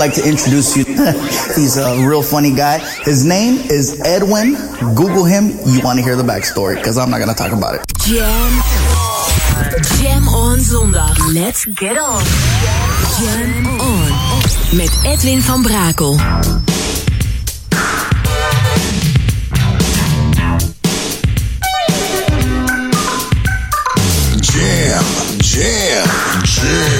like to introduce you. He's a real funny guy. His name is Edwin. Google him. You want to hear the backstory because I'm not going to talk about it. Jam. Jam on zondag. Let's get on. Jam on. Met Edwin van Brakel. Jam, jam, jam.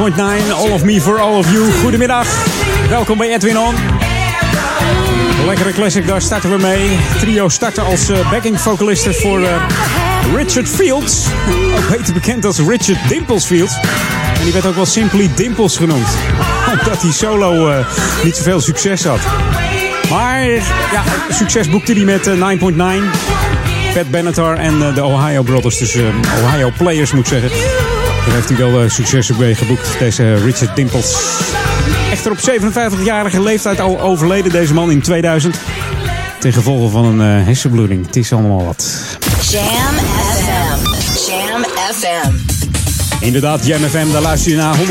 9.9, All of Me for All of You. Goedemiddag, welkom bij Edwin On. Lekkere classic, daar starten we mee. Trio starten als uh, backing vocalisten voor uh, Richard Fields. Ook beter bekend als Richard Dimples Fields. En die werd ook wel Simply Dimples genoemd. Omdat hij solo uh, niet zoveel succes had. Maar ja, succes boekte hij met 9.9. Pat Benatar en de Ohio Brothers. Dus Ohio Players moet ik zeggen. Daar heeft hij wel uh, succes mee geboekt, deze Richard Dimples. Echter op 57-jarige leeftijd al overleden deze man in 2000. Ten gevolge van een uh, hersenbloeding. Het is allemaal wat. Jam FM. Jam FM. Inderdaad, Jam FM, daar luister je naar 104.9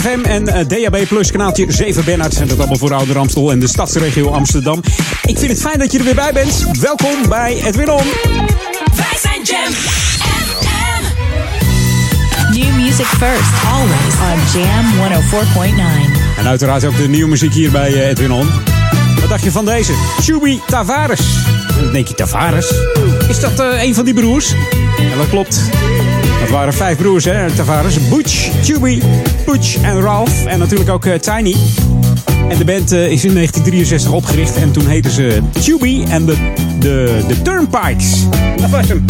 FM en uh, DAB Plus kanaaltje 7 Bernard. En dat allemaal voor Ouder Amstel en de stadsregio Amsterdam. Ik vind het fijn dat je er weer bij bent. Welkom bij Edwin On. Wij zijn Jam music first, always on Jam 104.9. En uiteraard ook de nieuwe muziek hier bij uh, Edwin On. Wat dacht je van deze? Chubi Tavares. Denk je, Tavares? Is dat uh, een van die broers? Ja, dat klopt. Dat waren vijf broers, hè, Tavares. Butch, Chuby, Butch en Ralph. En natuurlijk ook uh, Tiny. En de band is in 1963 opgericht. En toen heten ze Chuby en de Turnpikes. Dat was hem.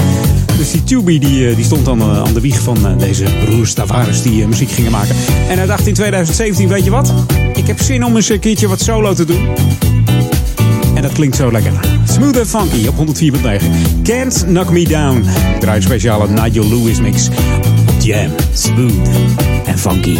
Dus die Tubi die, die stond dan aan de wieg van deze broers Tavares die muziek gingen maken. En hij dacht in 2017, weet je wat? Ik heb zin om eens een keertje wat solo te doen. En dat klinkt zo lekker. Smooth and funky op 104.9. Can't Knock Me Down. Ik draai speciale Nigel Lewis mix Jam. Smooth and funky.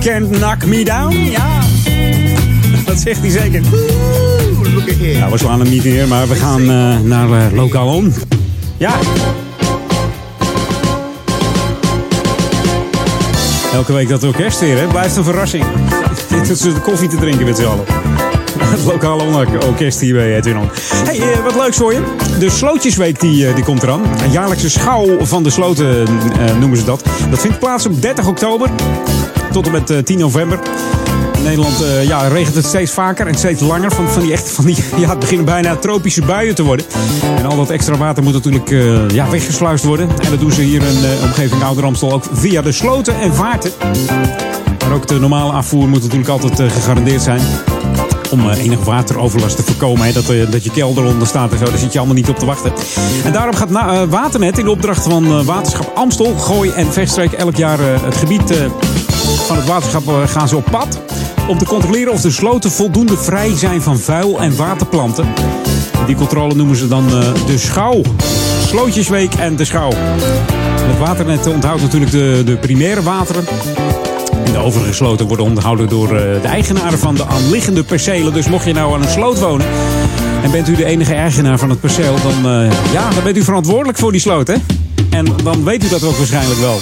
Can't knock me down? Ja. Dat zegt hij zeker. Nou, we slaan hem niet neer, maar we gaan uh, naar uh, Lokaal On. Ja. Elke week dat orkest weer, hè? Blijft een verrassing. Dit is de koffie te drinken met z'n allen. Het lokale orkest hier bij Edwin On. Hey, uh, wat leuks voor je. De Slootjesweek die, die komt eraan. Een jaarlijkse schouw van de sloten noemen ze dat. Dat vindt plaats op 30 oktober tot en met 10 november. In Nederland uh, ja, regent het steeds vaker en steeds langer. Van, van die echt, van die, ja, het beginnen bijna tropische buien te worden. En al dat extra water moet natuurlijk uh, ja, weggesluist worden. En dat doen ze hier in de omgeving Ouder ook via de sloten en vaarten. Maar ook de normale afvoer moet natuurlijk altijd gegarandeerd zijn. Om enig wateroverlast te voorkomen. Hè, dat, dat je kelder onder staat en zo. Daar zit je allemaal niet op te wachten. En daarom gaat na, Waternet in opdracht van Waterschap Amstel, Gooi en Veststreek elk jaar het gebied van het waterschap gaan ze op pad om te controleren of de sloten voldoende vrij zijn van vuil en waterplanten. Die controle noemen ze dan uh, de schouw. Slootjesweek en de schouw. Het waternet onthoudt natuurlijk de, de primaire wateren. En de overige sloten worden onderhouden door uh, de eigenaren van de aanliggende percelen. Dus mocht je nou aan een sloot wonen en bent u de enige eigenaar van het perceel, dan, ja, dan bent u verantwoordelijk voor die sloot, hè? En dan weet u dat ook waarschijnlijk wel.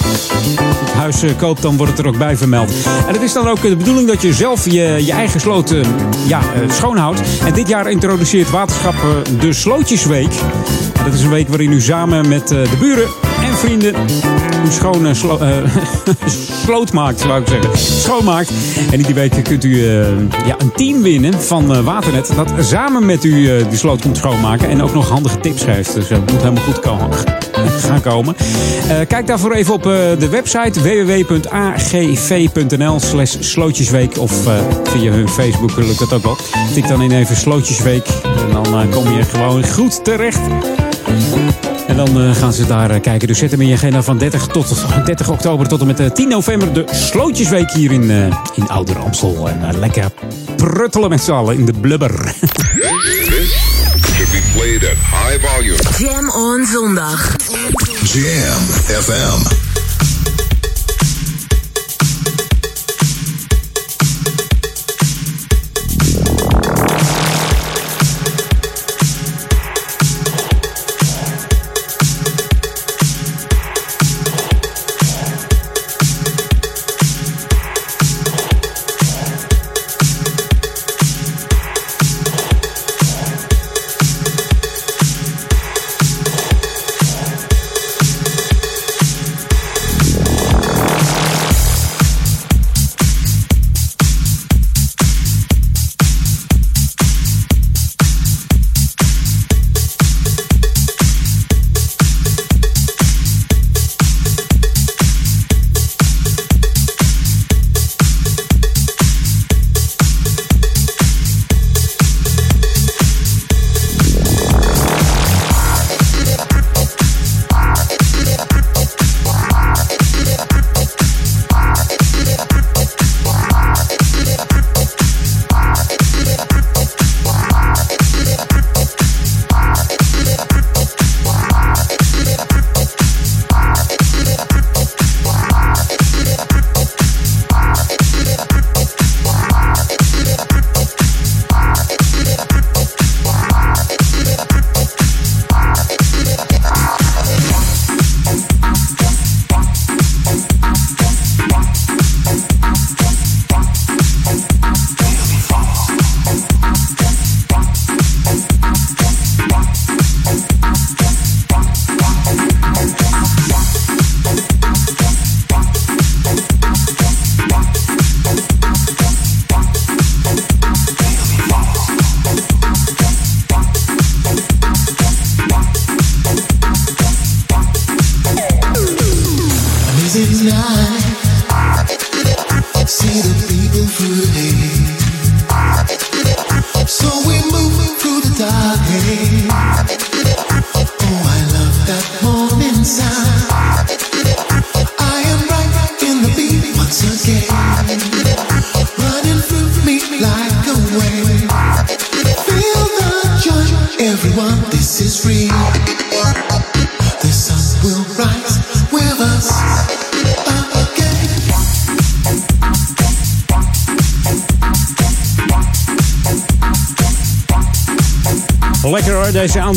Huis uh, koopt, dan wordt het er ook bij vermeld. En het is dan ook de bedoeling dat je zelf je, je eigen sloot uh, ja, schoonhoudt. En dit jaar introduceert Waterschap de Slootjesweek. Dat is een week waarin u samen met de buren en vrienden uw schone slo sloot maakt, zou ik zeggen. Schoonmaakt. En die week kunt u ja, een team winnen van Waternet. Dat samen met u die sloot komt schoonmaken. En ook nog handige tips geeft. Dus dat moet helemaal goed gaan komen. Kijk daarvoor even op de website www.agv.nl slash slootjesweek. Of via hun Facebook lukt dat ook wel. Tik dan in even slootjesweek. En dan kom je gewoon goed terecht. En dan gaan ze daar kijken. Dus zet hem in je agenda van 30, tot, 30 oktober tot en met 10 november. De Slootjesweek hier in, in Ouder Amstel. En lekker pruttelen met z'n allen in de blubber. should be played at high volume. Jam on zondag. Jam FM.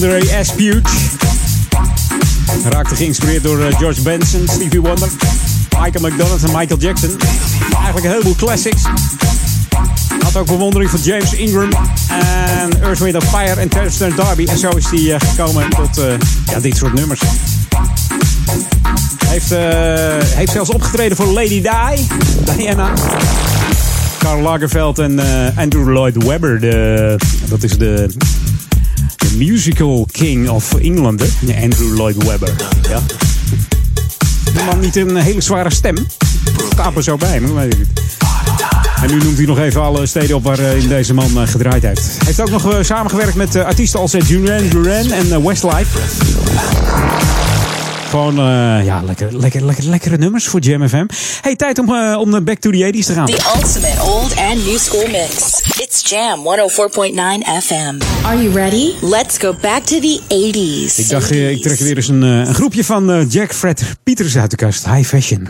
André Espuge. Raakte geïnspireerd door eh, George Benson, Stevie Wonder, Michael McDonald en Michael Jackson. Eigenlijk een heleboel classics. Had ook bewondering voor James Ingram en Earth, Wind Fire en Terrence Darby. En zo is hij uh, gekomen tot uh, ja, dit soort nummers. Heeft, heeft zelfs opgetreden voor Lady Di, Diana. Karl Lagerfeld en Andrew Lloyd Webber. De, dat is de musical king of England. Andrew Lloyd Webber. Ja. De man niet een hele zware stem. Er zo bij, maar weet ik niet. En nu noemt hij nog even alle steden op waarin deze man gedraaid heeft. Hij heeft ook nog samengewerkt met artiesten als Duran Duran en Westlife. Gewoon, ja, lekker, lekker, lekker, lekkere nummers voor Jam FM. Hey, tijd om, om back to the 80s te gaan. The ultimate old and new school mix. Jam 104.9 FM. Are you ready? Let's go back to the 80s. Ik dacht, uh, ik trek weer eens een, een groepje van Jack Fred Peters uit de kast. High Fashion.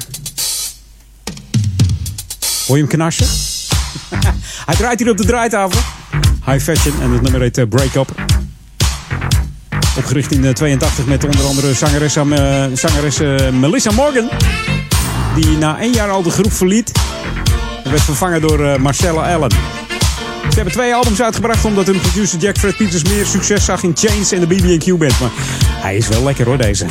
Hoor je hem knarsen? Hij draait hier op de draaitafel. High Fashion en het nummer heet Break Up. Opgericht in 82 met onder andere zangeres, uh, zangeres uh, Melissa Morgan. Die na één jaar al de groep verliet. En werd vervangen door uh, Marcella Allen. Ze hebben twee albums uitgebracht omdat hun producer Jack Fred Peters meer succes zag in Chains en de BB&Q band. Maar hij is wel lekker hoor deze.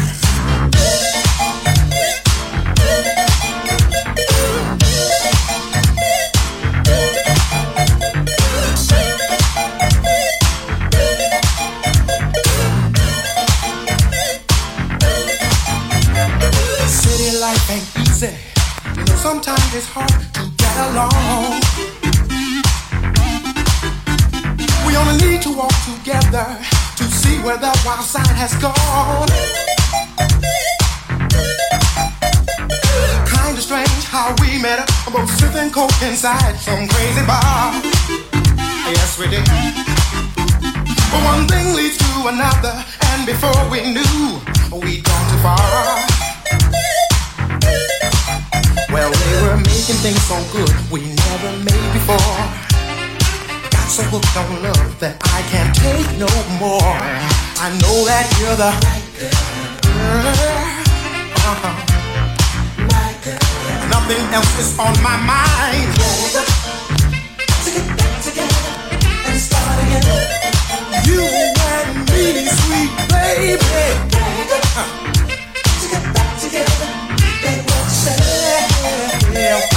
sometimes it's hard to get along. Walk together to see where the wild side has gone. Kinda strange how we met up, both sipping coke inside some crazy bar. Yes, we did. But one thing leads to another, and before we knew, we'd gone too far. Well, we were making things so good we never made before. So hooked on love that I can't take no more. I know that you're the right girl. Uh-huh. My girl. Nothing else is on my mind. To get back together and start again. You and me, sweet baby. Uh. To get back together, baby, what you say?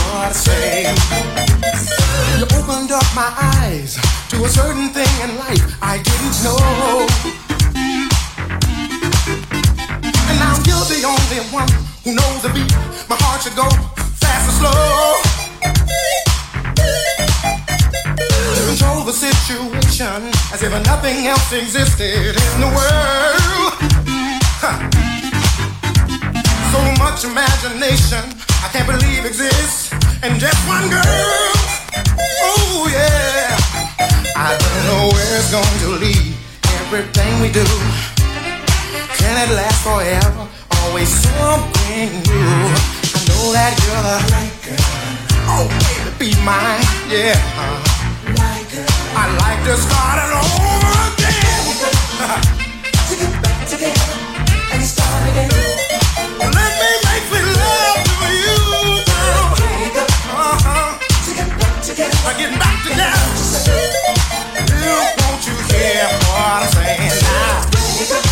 what I say. You opened up my eyes to a certain thing in life I didn't know. And now you're the only one who knows the beat. My heart should go fast or slow. To control the situation as if nothing else existed in the world. Huh. So much imagination I can't believe exists in just one girl. Oh yeah, I don't know where it's going to lead. Everything we do, can it last forever? Always something new. I know that you're the right girl. Oh baby, be mine, yeah. I'd like to start it over again. to get back together won't you hear what I'm saying now?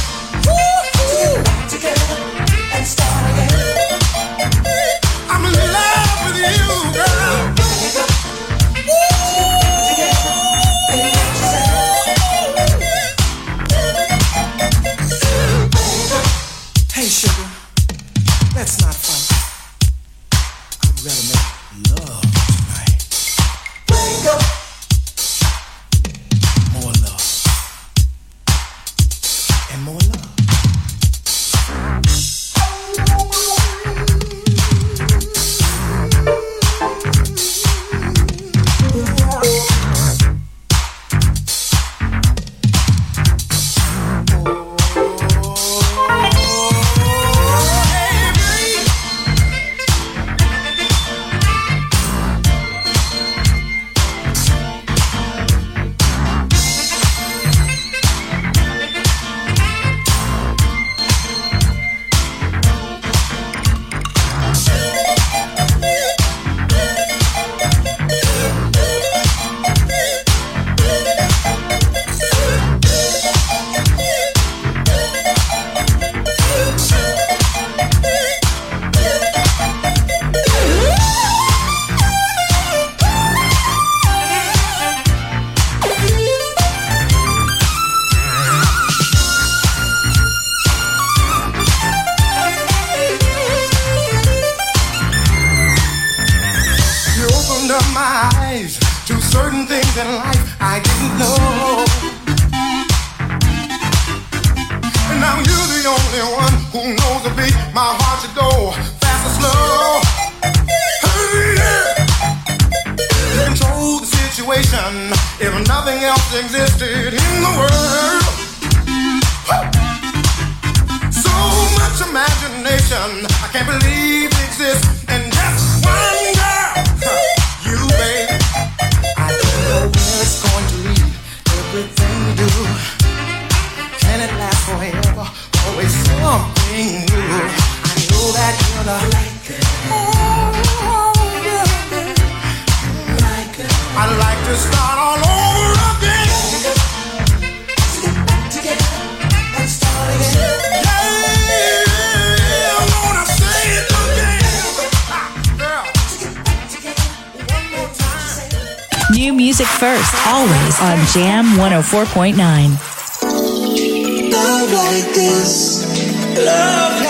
nothing else existed in the world. So much imagination, I can't believe exists. And just one girl, you, baby. I don't know where it's going to lead. Everything we do, can it last forever? Always something new. I know that you're the. music first, always on Jam 104.9. Love like this, love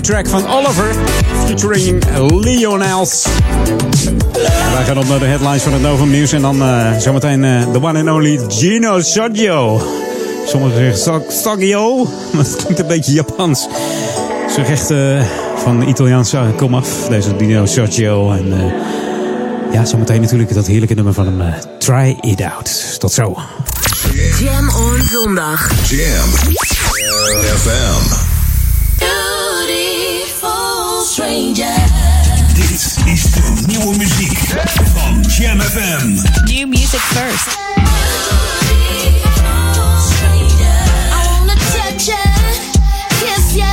track van Oliver, featuring Leonels. Wij gaan op naar de headlines van het Novum Nieuws en dan uh, zometeen eh, de one and only Gino Saggio. Sommigen zeggen Saggio, maar het klinkt een beetje Japans. Ze rechten eh, van de Italiaanse kom af, deze Gino Saggio. En ja, zometeen natuurlijk dat heerlijke nummer van hem, Try It Out. Tot zo. Jam on zondag. Jam FM. stranger. This is the new music from Jam FM. New music first. I wanna touch ya, kiss ya.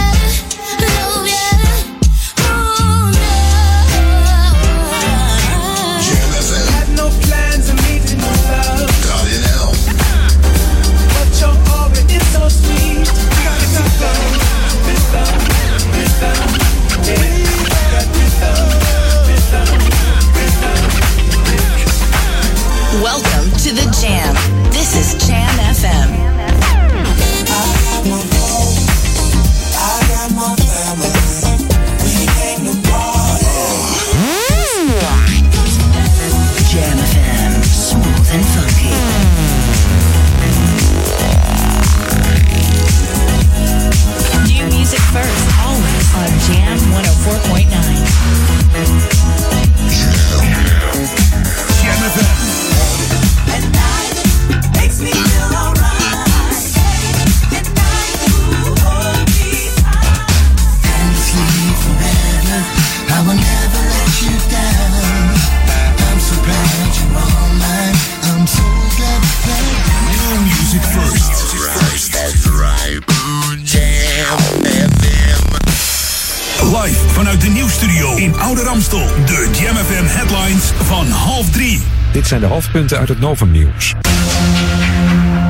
In Oude Ramstel. De Jam headlines van half drie. Dit zijn de hoofdpunten uit het Novum-nieuws.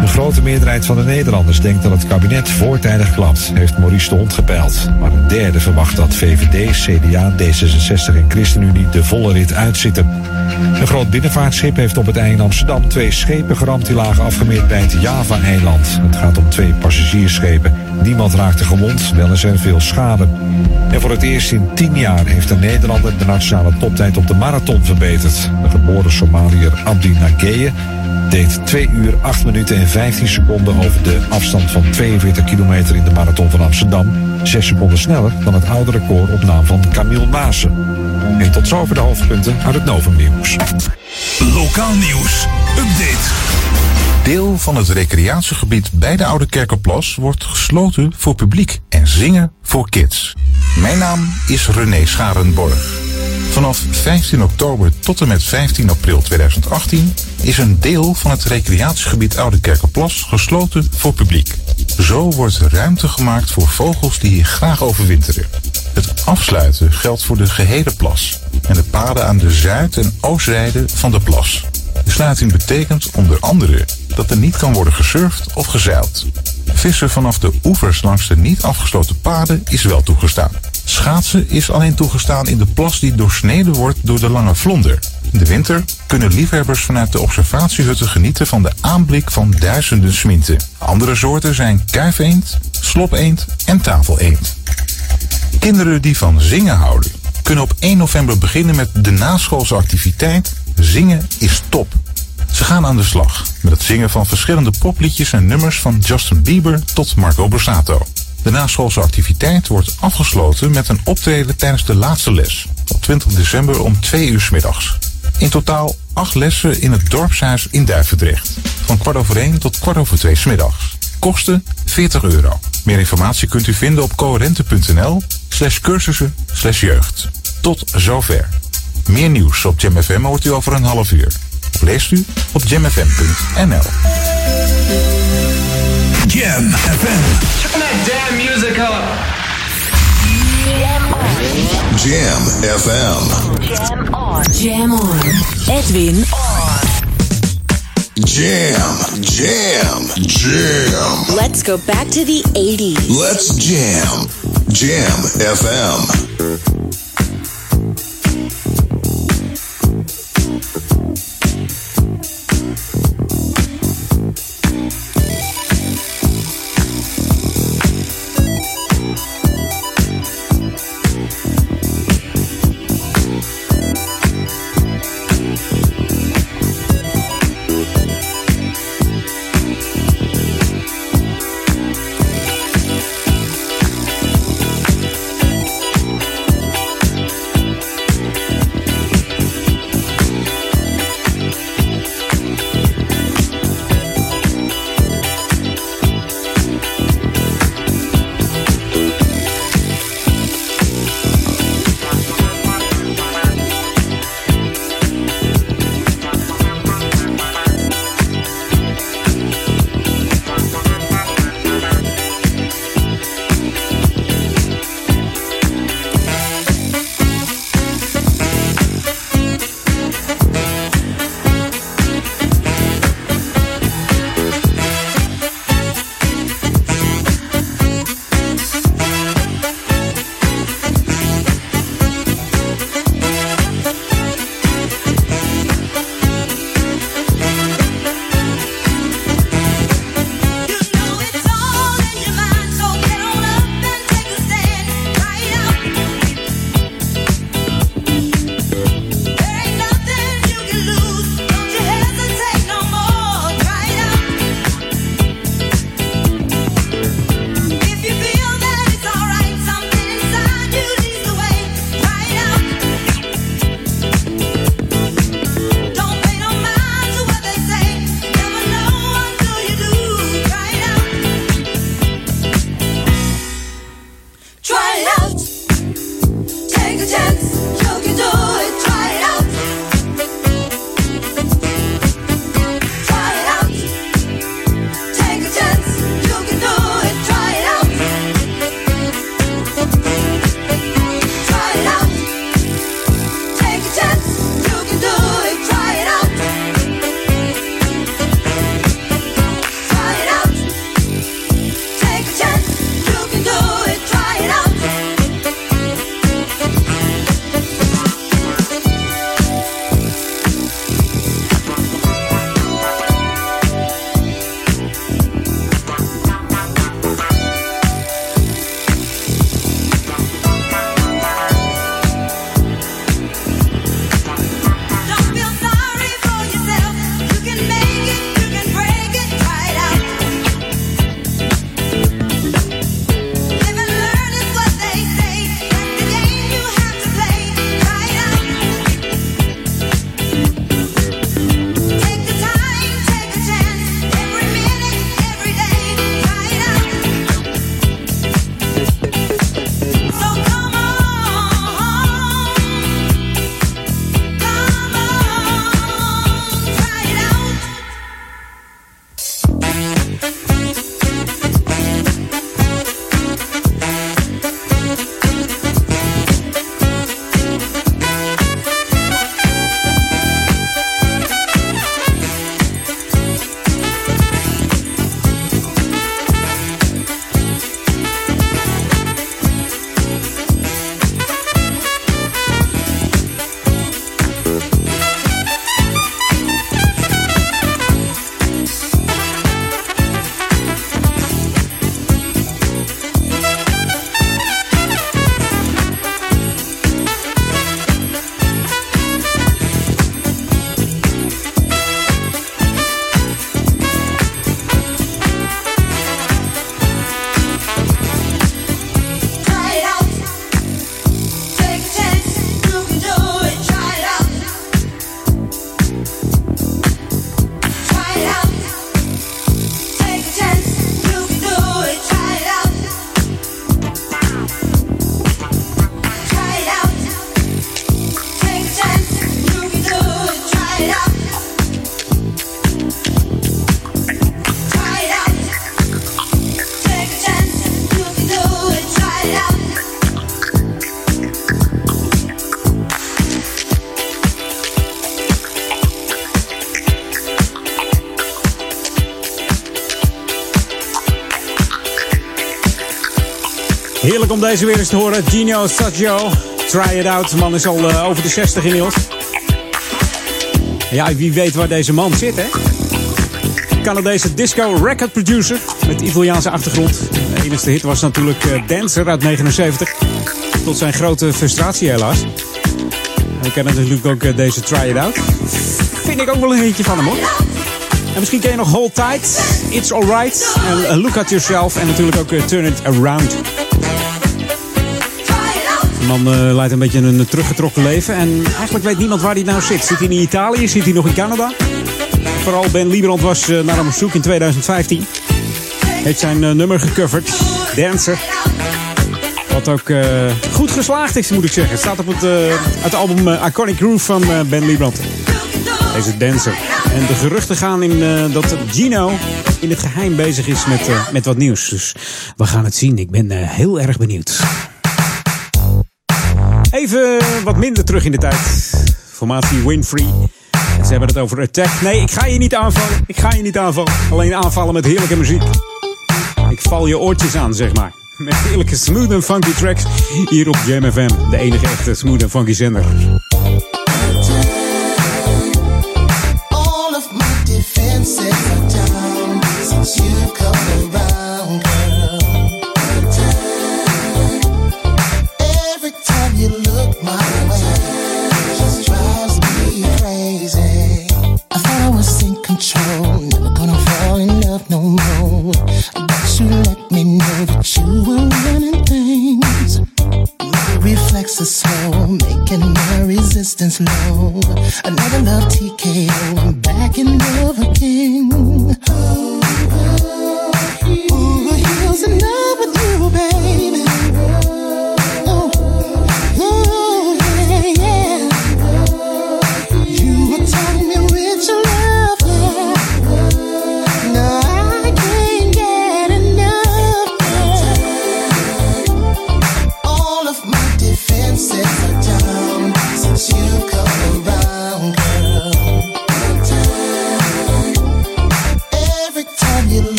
De grote meerderheid van de Nederlanders denkt dat het kabinet voortijdig klapt, heeft Maurice de Hond gepeild. Maar een derde verwacht dat VVD, CDA, D66 en ChristenUnie de volle rit uitzitten. Een groot binnenvaartschip heeft op het ei in Amsterdam twee schepen geramd die lagen afgemeerd bij het Java-eiland. Het gaat om twee passagiersschepen. Niemand raakte gewond, wel is er veel schade. En voor het eerst in tien jaar heeft een Nederlander de nationale toptijd op de marathon verbeterd. De geboren Somaliër Abdi Nageye deed 2 uur 8 minuten en 15 seconden over de afstand van 42 kilometer in de marathon van Amsterdam. 6 seconden sneller dan het oude record op naam van Camille Maassen. En tot zover de hoofdpunten uit het Novum Nieuws. Lokaal nieuws. Update. Deel van het recreatiegebied bij de Oude Kerkenplas wordt gesloten voor publiek en zingen voor kids. Mijn naam is René Scharenborg. Vanaf 15 oktober tot en met 15 april 2018 is een deel van het recreatiegebied Oude Kerkenplas gesloten voor publiek. Zo wordt ruimte gemaakt voor vogels die hier graag overwinteren. Het afsluiten geldt voor de gehele plas en de paden aan de zuid- en oostzijde van de plas. Sluiting betekent onder andere dat er niet kan worden gesurfd of gezeild. Vissen vanaf de oevers langs de niet afgesloten paden is wel toegestaan. Schaatsen is alleen toegestaan in de plas die doorsneden wordt door de lange vlonder. In de winter kunnen liefhebbers vanuit de observatiehutten genieten van de aanblik van duizenden sminten. Andere soorten zijn kuifeend, slopeend en tafeleend. Kinderen die van zingen houden kunnen op 1 november beginnen met de naschoolse activiteit Zingen is top. Ze gaan aan de slag met het zingen van verschillende popliedjes en nummers van Justin Bieber tot Marco Borsato. De naschoolse activiteit wordt afgesloten met een optreden tijdens de laatste les op 20 december om 2 uur 's middags. In totaal acht lessen in het dorpshuis in Duivendrecht. Van kwart over 1 tot kwart over 2 's middags. Kosten 40 euro. Meer informatie kunt u vinden op coherente.nl slash cursussen slash jeugd. Tot zover. Meer nieuws op Jam FM hoort u over een half uur. Of leest u op jamfm.nl. Jam FM. Turn that damn music up. Jam FM. Jam on. Jam on. Edwin on. Jam, jam, jam. Let's go back to the 80s. Let's jam. Jam FM. Om deze weer eens te horen. Gino Saggio, Try It Out. De man is al uh, over de 60 inmiddels. Ja, wie weet waar deze man zit, hè? Canadese disco record producer met Italiaanse achtergrond. De enige hit was natuurlijk uh, Dancer uit 79. Tot zijn grote frustratie helaas. En we kennen natuurlijk ook uh, deze Try It Out. Vind ik ook wel een hitje van hem hoor. En misschien ken je nog Hold Tight, It's Alright Look At Yourself. En natuurlijk ook Turn It Around. De man uh, leidt een beetje een teruggetrokken leven. En eigenlijk weet niemand waar hij nou zit. Zit hij in Italië? Zit hij nog in Canada? Vooral Ben Liebrand was uh, naar hem op zoek in 2015. Heeft zijn uh, nummer gecoverd. Dancer. Wat ook goed geslaagd is, moet ik zeggen. Het staat op het, het album Iconic Groove van Ben Liebrand. Deze Dancer. En de geruchten gaan in dat Gino in het geheim bezig is met, met wat nieuws. Dus we gaan het zien. Ik ben heel erg benieuwd. Even wat minder terug in de tijd. Formatie Winfrey. Ze hebben het over Attack. Nee, ik ga je niet aanvallen. Ik ga je niet aanvallen. Alleen aanvallen met heerlijke muziek. Ik val je oortjes aan, zeg maar. Met heerlijke smooth en funky tracks. Hier op Jam FM. De enige echte smooth en funky zender.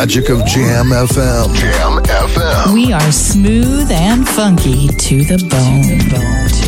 Magic of Jam FM. Jam FM. We are smooth and funky to the bone.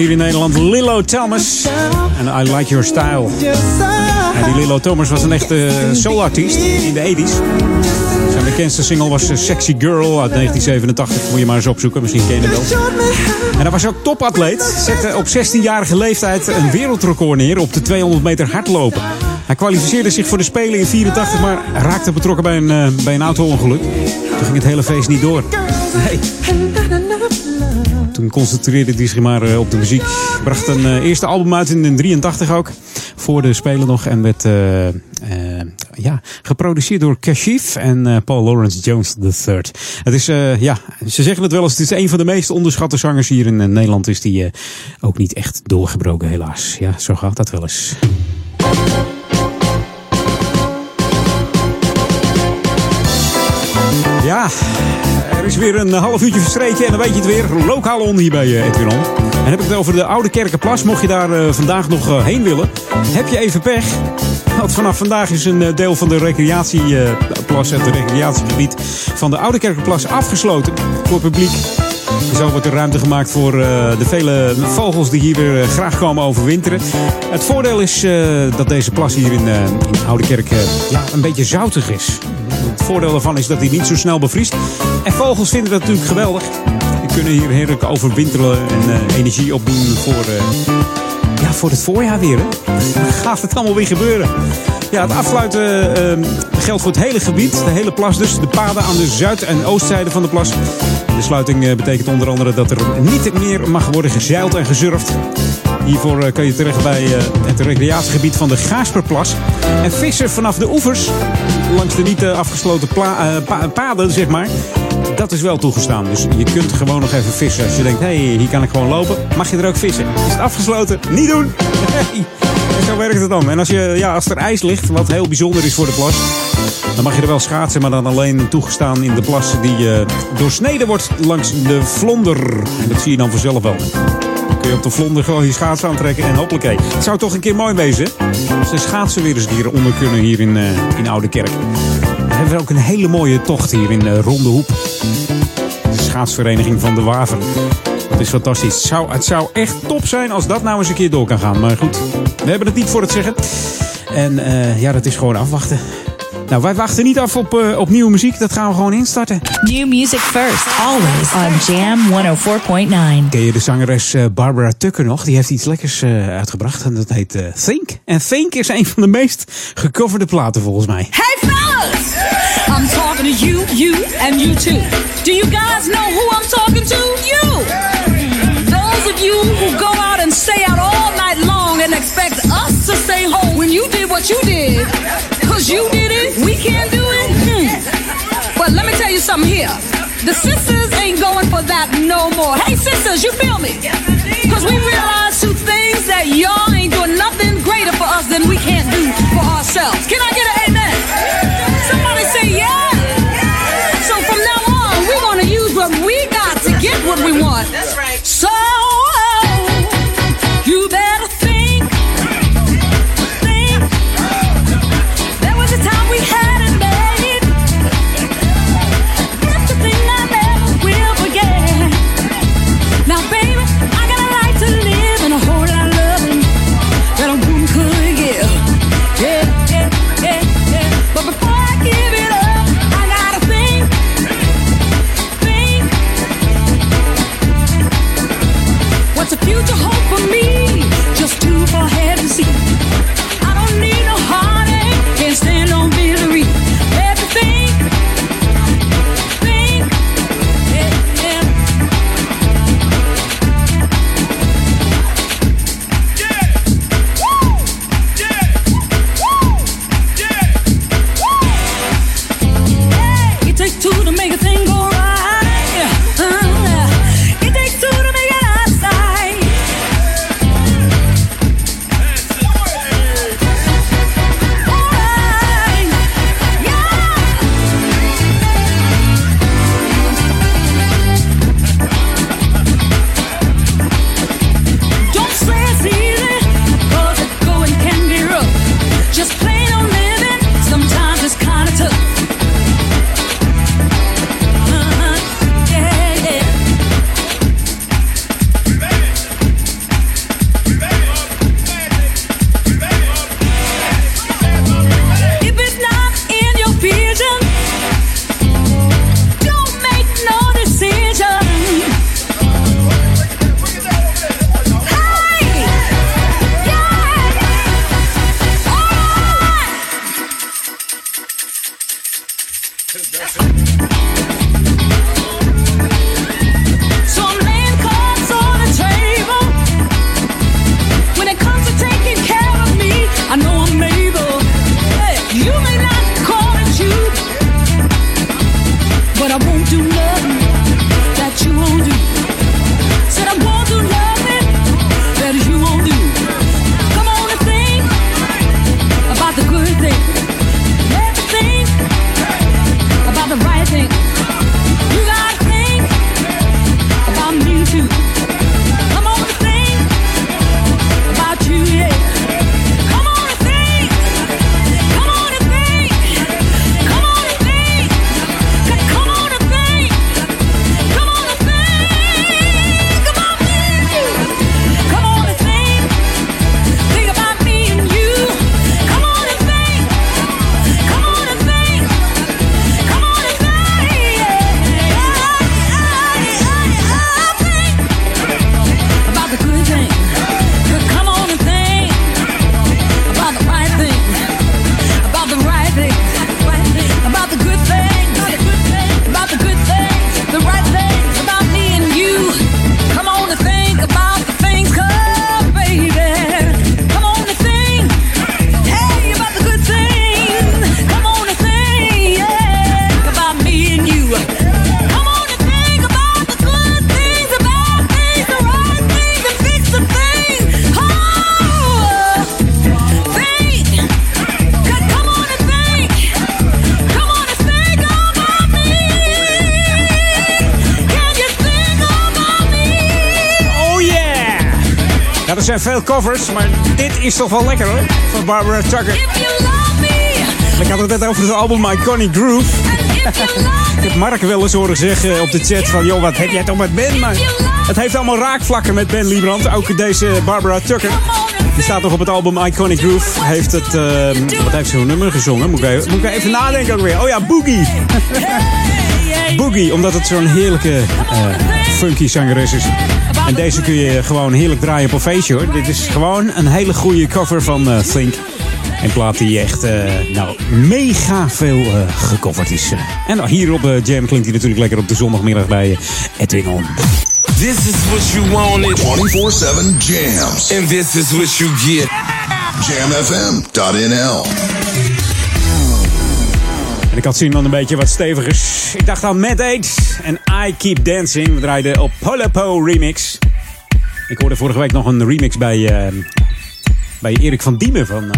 Hier in Nederland? Lillo Thomas. En I Like Your Style. En die Lillo Thomas was een echte soulartiest in de 80s. Zijn bekendste single was eh, Sexy Girl uit 1987. Moet je maar eens opzoeken, misschien ken je hem wel. En hij was ook topatleet. Zette op 16-jarige leeftijd een wereldrecord neer op de 200 meter hardlopen. Hij kwalificeerde zich voor de Spelen in 84, maar raakte betrokken bij een, eh, bij een auto-ongeluk. Toen ging het hele feest niet door. Concentreerde hij zich maar eh, op de muziek. Bracht een eh, eerste album uit in 83 ook. Voor de Spelen nog. En werd eh, ja, geproduceerd door Kashif en Paul Lawrence Jones III. Het is, ja, ze zeggen het wel eens. Het is een van de meest onderschatte zangers hier in Nederland. Is die ook niet echt doorgebroken helaas. Ja, zo gaat dat wel eens. Ja, er is weer een half uurtje verstreken en dan weet je het weer. Lokaal on hier bij eh, Edwin On. En heb ik het over de Oude Kerkenplas. Mocht je daar eh, vandaag nog eh, heen willen, heb je even pech. Want vanaf vandaag is een deel van de recreatieplas, het recreatiegebied van de Oude Kerkenplas afgesloten voor publiek. Zo wordt er ruimte gemaakt voor de vele vogels die hier weer graag komen overwinteren. Het voordeel is dat deze plas hier in, eh, ja, een beetje zoutig is. Voordeel daarvan is dat hij niet zo snel bevriest. En vogels vinden dat natuurlijk geweldig. Die kunnen hier heerlijk overwinteren en eh, energie opdoen voor, eh, ja, voor het voorjaar weer. Hè? Gaat het allemaal weer gebeuren. Ja, het afsluiten eh, geldt voor het hele gebied. De hele plas dus. De paden aan de zuid- en oostzijde van de plas. De sluiting betekent onder andere dat er niet meer mag worden gezeild en gezurfd. Hiervoor kan je terecht bij het recreatiegebied van de Gaasperplas. En vissen vanaf de oevers, langs de niet eh, afgesloten eh, pa- paden, zeg maar. Dat is wel toegestaan. Dus je kunt gewoon nog even vissen. Als je denkt, hé, hey, hier kan ik gewoon lopen. Mag je er ook vissen? Is het afgesloten? Niet doen! Nee. zo werkt het dan. En als, je, ja, als er ijs ligt, wat heel bijzonder is voor de plas, dan mag je er wel schaatsen, maar dan alleen toegestaan in de plas die uh, doorsneden wordt langs de vlonder. En dat zie je dan vanzelf wel. Kun je op de vlonder gewoon je schaatsen aantrekken en hoppakee. Het zou toch een keer mooi wezen als de schaatsen weer eens hieronder kunnen hier in, uh, in Oude Kerk. We hebben ook een hele mooie tocht hier in uh, Ronde Hoep. De schaatsvereniging van de Waver. Dat is fantastisch. Het zou, het zou echt top zijn als dat nou eens een keer door kan gaan. Maar goed, we hebben het niet voor het zeggen. En uh, ja, dat is gewoon afwachten. Nou, wij wachten niet af op, uh, op nieuwe muziek. Dat gaan we gewoon instarten. New music first, always on Jam 104.9. Ken je de zangeres uh, Barbara Tucker nog? Die heeft iets lekkers uh, uitgebracht en dat heet Think. En Think is een van de meest gecoverde platen volgens mij. Hey fellas! I'm talking to you, you and you too. Do you guys know who I'm talking to? You! Those of you who go out and stay out all night long and expect us to stay home when you did what you did. Cause you did it, we can't do it. Hmm. But let me tell you something here. The sisters ain't going for that no more. Hey sisters, you feel me? Cause we realize two things that y'all ain't doing nothing greater for us than we can't do for ourselves. Can I get an amen? Somebody say yeah. So from now on, we wanna use what we got to get what we want. Is toch wel lekker hoor. Van Barbara Tucker. Ik had het net over het album Iconic Groove. Ik heb Mark wel eens horen zeggen op de chat van... joh, wat heb jij toch met Ben? Maar het heeft allemaal raakvlakken met Ben Liebrand. Ook deze Barbara Tucker. Die staat nog op het album Iconic Groove. Heeft het, uh, wat heeft ze zo'n nummer gezongen? Moet ik, even, moet ik even nadenken ook weer. Oh ja, Boogie. Boogie, omdat het zo'n heerlijke uh, funky zangeres is. En deze kun je gewoon heerlijk draaien op een feestje hoor. Dit is gewoon een hele goede cover van uh, Think. Een plaat die echt uh, nou, mega veel uh, gecoverd is. En nou, hier op uh, Jam klinkt hij natuurlijk lekker op de zondagmiddag bij Edwin On. This is what you wanted. 24-7 jams. And this is what you get. Jamfm.nl En ik had zin dan een beetje wat stevigers. Ik dacht aan Mad Aids en I Keep Dancing. We draaiden op Polopo Remix. Ik hoorde vorige week nog een remix bij, uh, bij Erik van Diemen van, uh,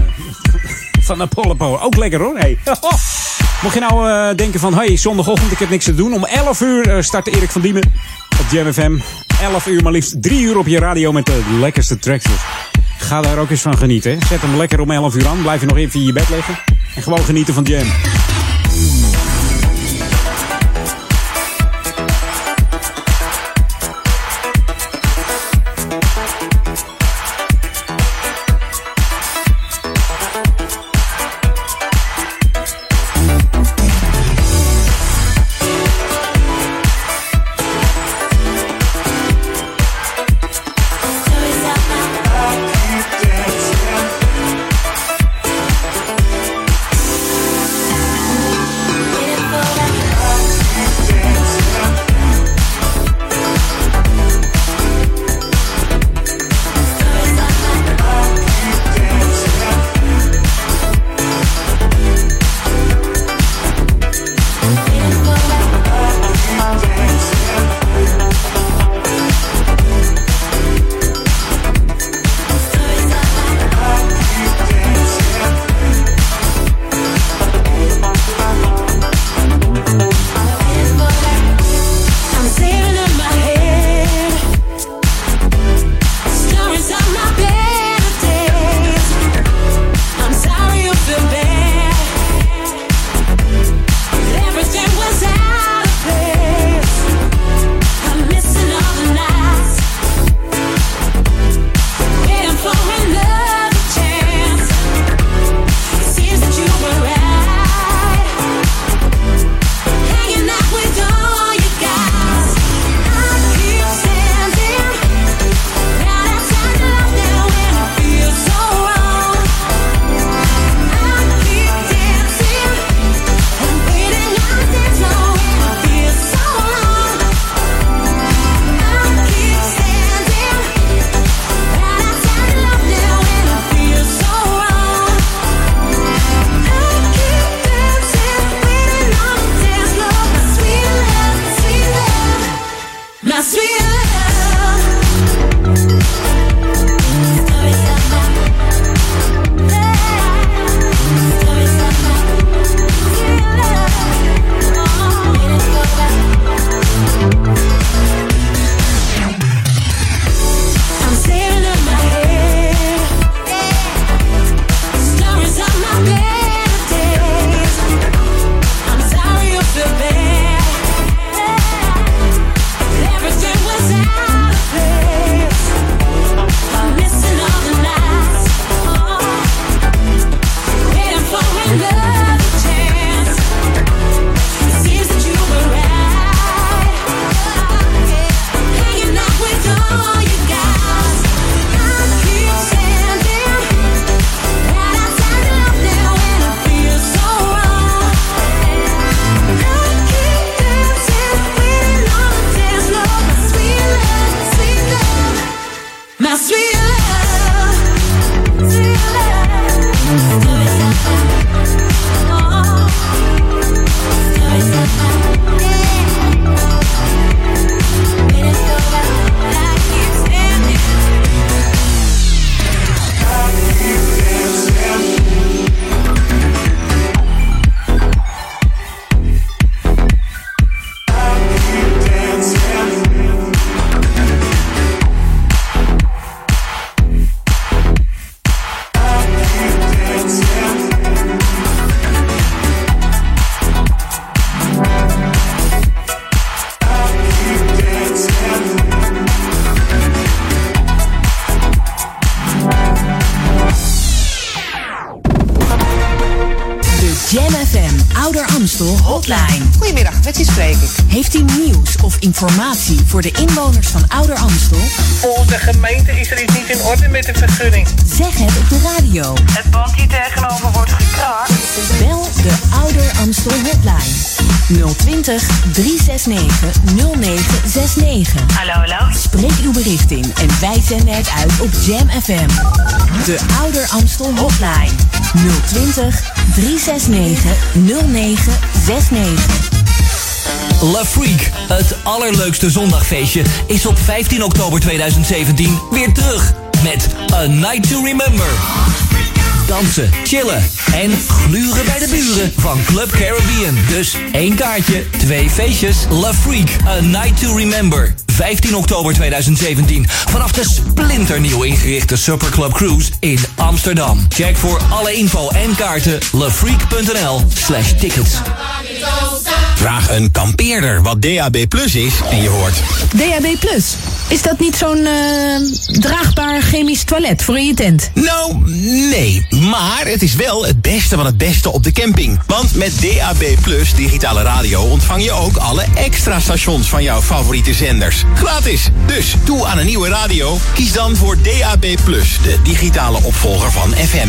van Apollo. Ook lekker hoor. Hey. Mocht je nou uh, denken van, hey, zondagochtend, ik heb niks te doen. Om 11 uur start Erik van Diemen op Jam FM. 11 uur, maar liefst 3 uur op je radio met de lekkerste tracks. Dus ga daar ook eens van genieten. Zet hem lekker om 11 uur aan. Blijf je nog even in je bed liggen. En gewoon genieten van Jam. Amstel voor de inwoners van Ouder Amstel? Volgens de gemeente is er iets niet in orde met de vergunning. Zeg het op de radio. Het pand hier tegenover wordt gekraakt. Bel de Ouder Amstel hotline. 020 369 0969. Hallo, hallo. Spreek uw bericht in en wij zenden het uit op Jam FM. De Ouder Amstel hotline. 020 369 0969. La Freak, het allerleukste zondagfeestje, is op 15 oktober 2017 weer terug. Met A Night to Remember. Dansen, chillen en gluren bij de buren van Club Caribbean. Dus één kaartje, twee feestjes. La Freak, A Night to Remember. 15 oktober 2017. Vanaf de splinternieuw ingerichte Superclub Cruise in Amsterdam. Check voor alle info en kaarten lafreak.nl slash tickets. Vraag een kampeerder wat DAB Plus is en je hoort... DAB Plus. Is dat niet zo'n eh, draagbaar chemisch toilet voor in je tent? Nou, nee. Maar het is wel het beste van het beste op de camping. Want met DAB Plus digitale radio ontvang je ook alle extra stations van jouw favoriete zenders. Gratis. Dus toe aan een nieuwe radio. Kies dan voor DAB Plus, de digitale opvolger van FM.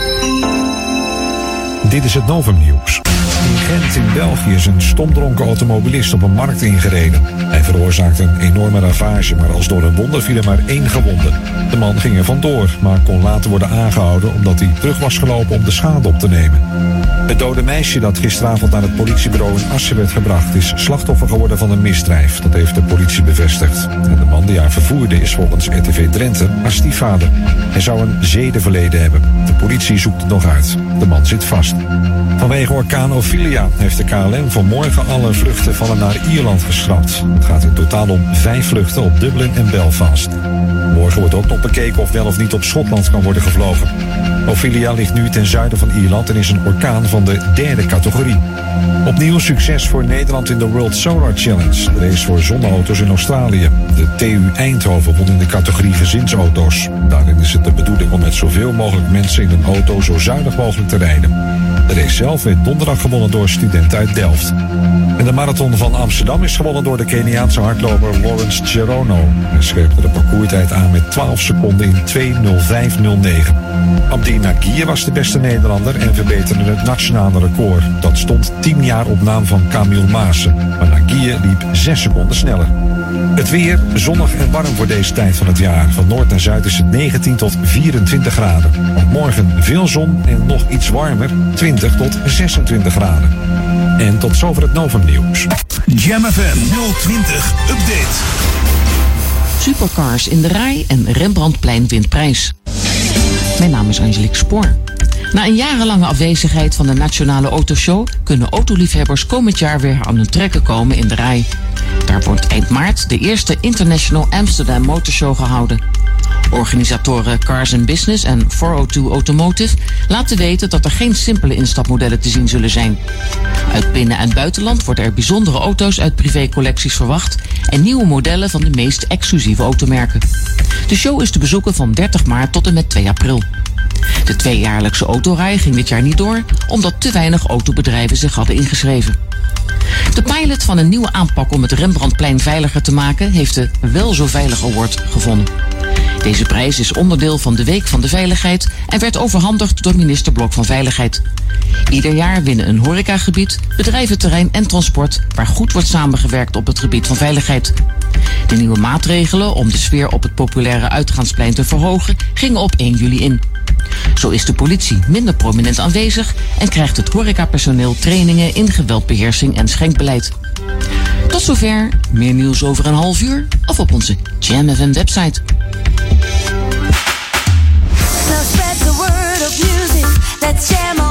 Dit is het Novum Nieuws. In Gent in België is een stomdronken automobilist op een markt ingereden. Hij veroorzaakte een enorme ravage, maar als door een wonder viel er maar één gewonde. De man ging er vandoor, maar kon later worden aangehouden omdat hij terug was gelopen om de schade op te nemen. Het dode meisje dat gisteravond naar het politiebureau in Assen werd gebracht is slachtoffer geworden van een misdrijf. Dat heeft de politie bevestigd. En de man die haar vervoerde is volgens RTV Drenthe haar stiefvader. Hij zou een zedenverleden hebben. De politie zoekt het nog uit. De man zit vast. Vanwege orkaan Ophelia heeft de KLM vanmorgen alle vluchten van en naar Ierland geschrapt. Het gaat in totaal om vijf vluchten op Dublin en Belfast. Morgen wordt ook nog bekeken of wel of niet op Schotland kan worden gevlogen. Ophelia ligt nu ten zuiden van Ierland en is een orkaan van de derde categorie. Opnieuw succes voor Nederland in de World Solar Challenge, de race voor zonneauto's in Australië. De TU Eindhoven won in de categorie gezinsauto's. Daarin is het de bedoeling om met zoveel mogelijk mensen in een auto zo zuinig mogelijk te rijden. De race zelf werd donderdag gewonnen door studenten uit Delft. En de marathon van Amsterdam is gewonnen door de Keniaanse hardloper Lawrence Cherono. Hij scherpte de parcourstijd aan met 12 seconden in 2.05.09. Abdi Nagier was de beste Nederlander en verbeterde het nationale record. Dat stond 10 jaar op naam van Camille Maassen. Maar Nagier liep 6 seconden sneller. Het weer zonnig en warm voor deze tijd van het jaar. Van noord naar zuid is het 19 tot 24 graden. Morgen veel zon en nog iets warmer, 20 tot 26 graden. En tot zover het Novum Nieuws. Jam FM 020 Update. Supercars in de rij en Rembrandtplein wint prijs. Mijn naam is Angelique Spoor. Na een jarenlange afwezigheid van de Nationale Autoshow kunnen autoliefhebbers komend jaar weer aan hun trekken komen in de rij. Daar wordt eind maart de eerste International Amsterdam Motorshow gehouden. Organisatoren Cars Business en 402 Automotive laten weten dat er geen simpele instapmodellen te zien zullen zijn. Uit binnen- en buitenland worden er bijzondere auto's uit privécollecties verwacht en nieuwe modellen van de meest exclusieve automerken. De show is te bezoeken van 30 maart tot en met 2 april. De tweejaarlijkse autorij ging dit jaar niet door, omdat te weinig autobedrijven zich hadden ingeschreven. De pilot van een nieuwe aanpak om het Rembrandtplein veiliger te maken heeft de Wel Zo Veilig Award gewonnen. Deze prijs is onderdeel van de Week van de Veiligheid en werd overhandigd door minister Blok van Veiligheid. Ieder jaar winnen een horecagebied, bedrijventerrein en transport waar goed wordt samengewerkt op het gebied van veiligheid. De nieuwe maatregelen om de sfeer op het populaire uitgaansplein te verhogen gingen op 1 juli in. Zo is de politie minder prominent aanwezig en krijgt het horecapersoneel trainingen in geweldbeheersing en schenkbeleid. Tot zover, meer nieuws over een half uur of op onze Jam FM website. Spread the word of music. Let's jam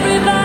everybody.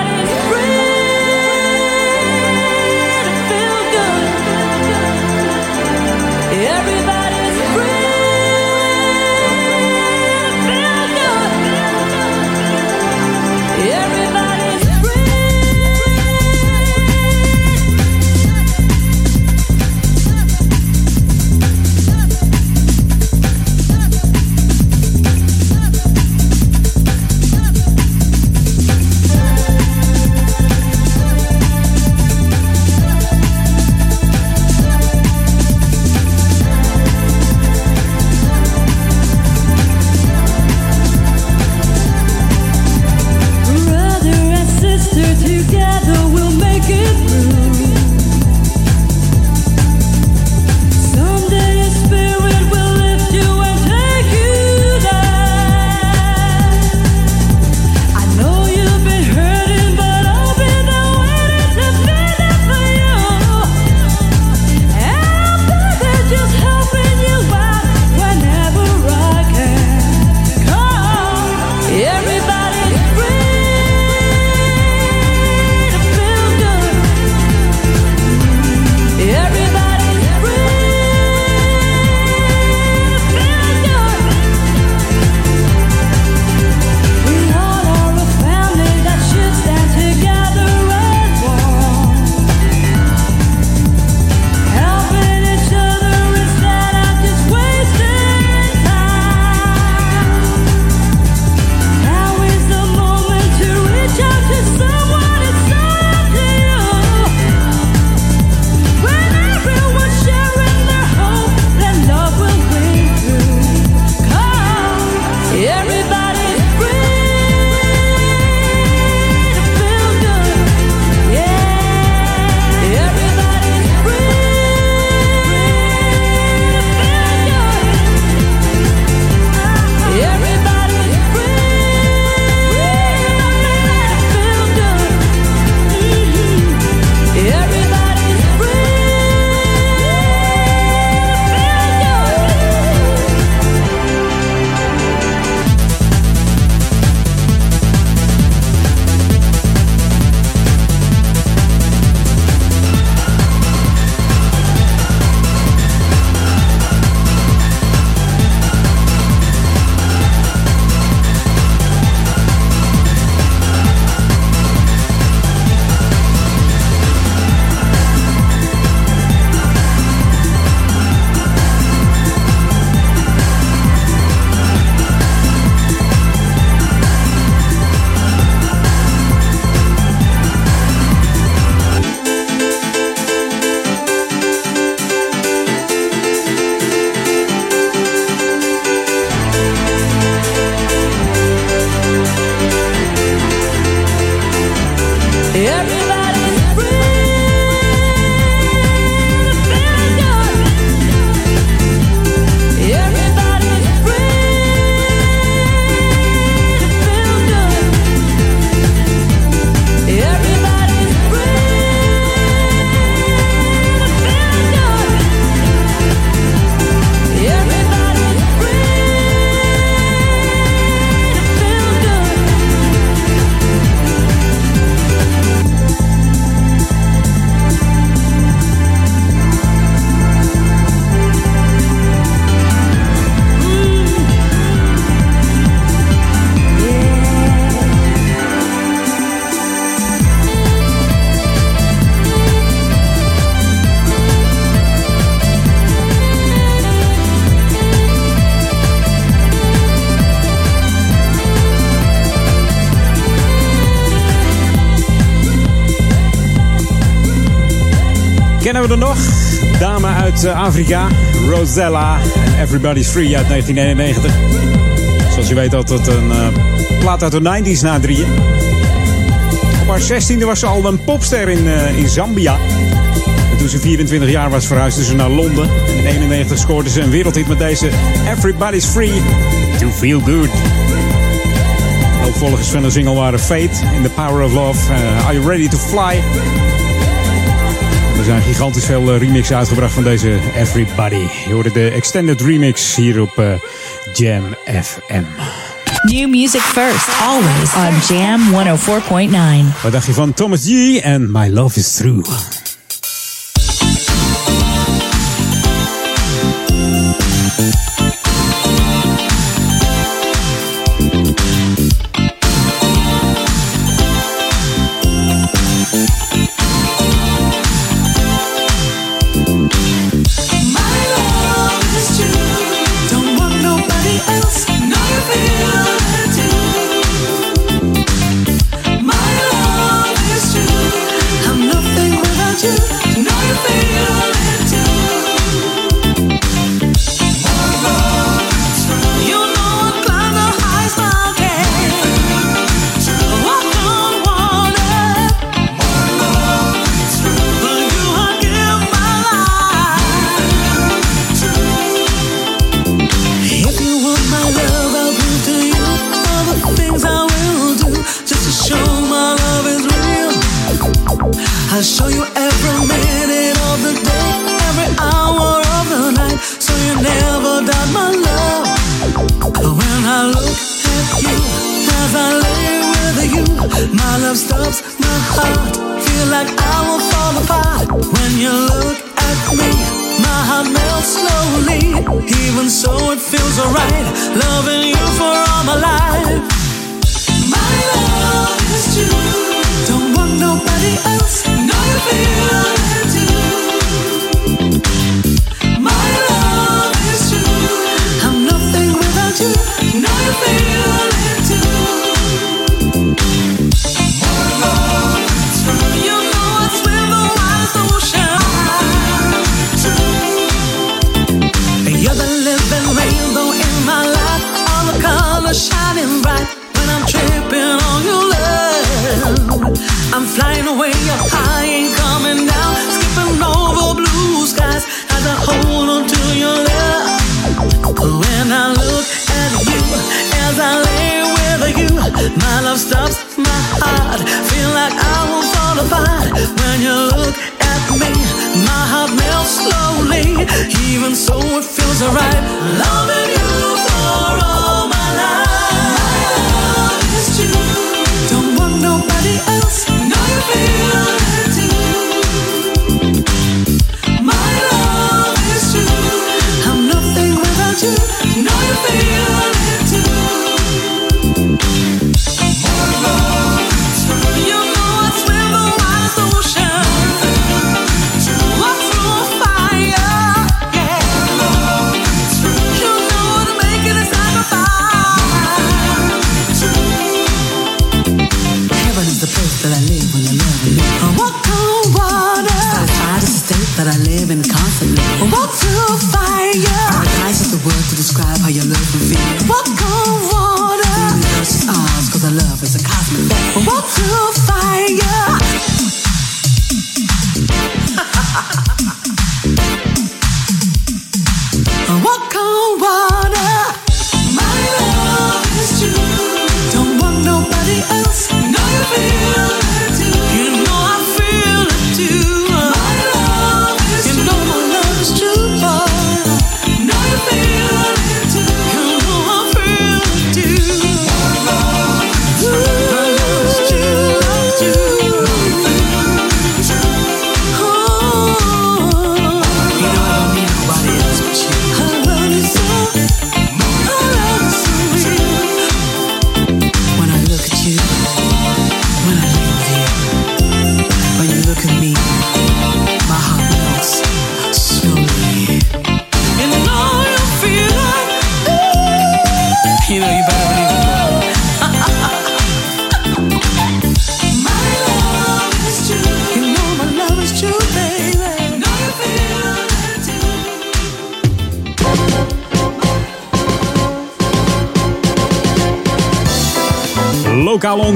Eh, Afrika, Rosella en Everybody's Free uit 1991. Zoals je weet had het een uh, plaat uit de 90s na drieën. Op haar 16e was ze al een popster in, eh, in Zambia. Toen ze 24 jaar was verhuisde ze naar Londen. En in 1991 scoorde ze een wereldhit met deze Everybody's Free to Feel Good. Opvolgers van de single waren Fate, In the Power of Love, Are You Ready to Fly er zijn gigantisch veel eh, remix uitgebracht van deze Everybody. Je hoorde de extended remix hier op eh, Jam FM. New music first, always on Jam 104.9. Wat dacht je van Thomas G en My Love is True? love stops my heart. Feel like I won't fall apart when you look at me. My heart melts slowly, even so it feels alright. Loving you. to find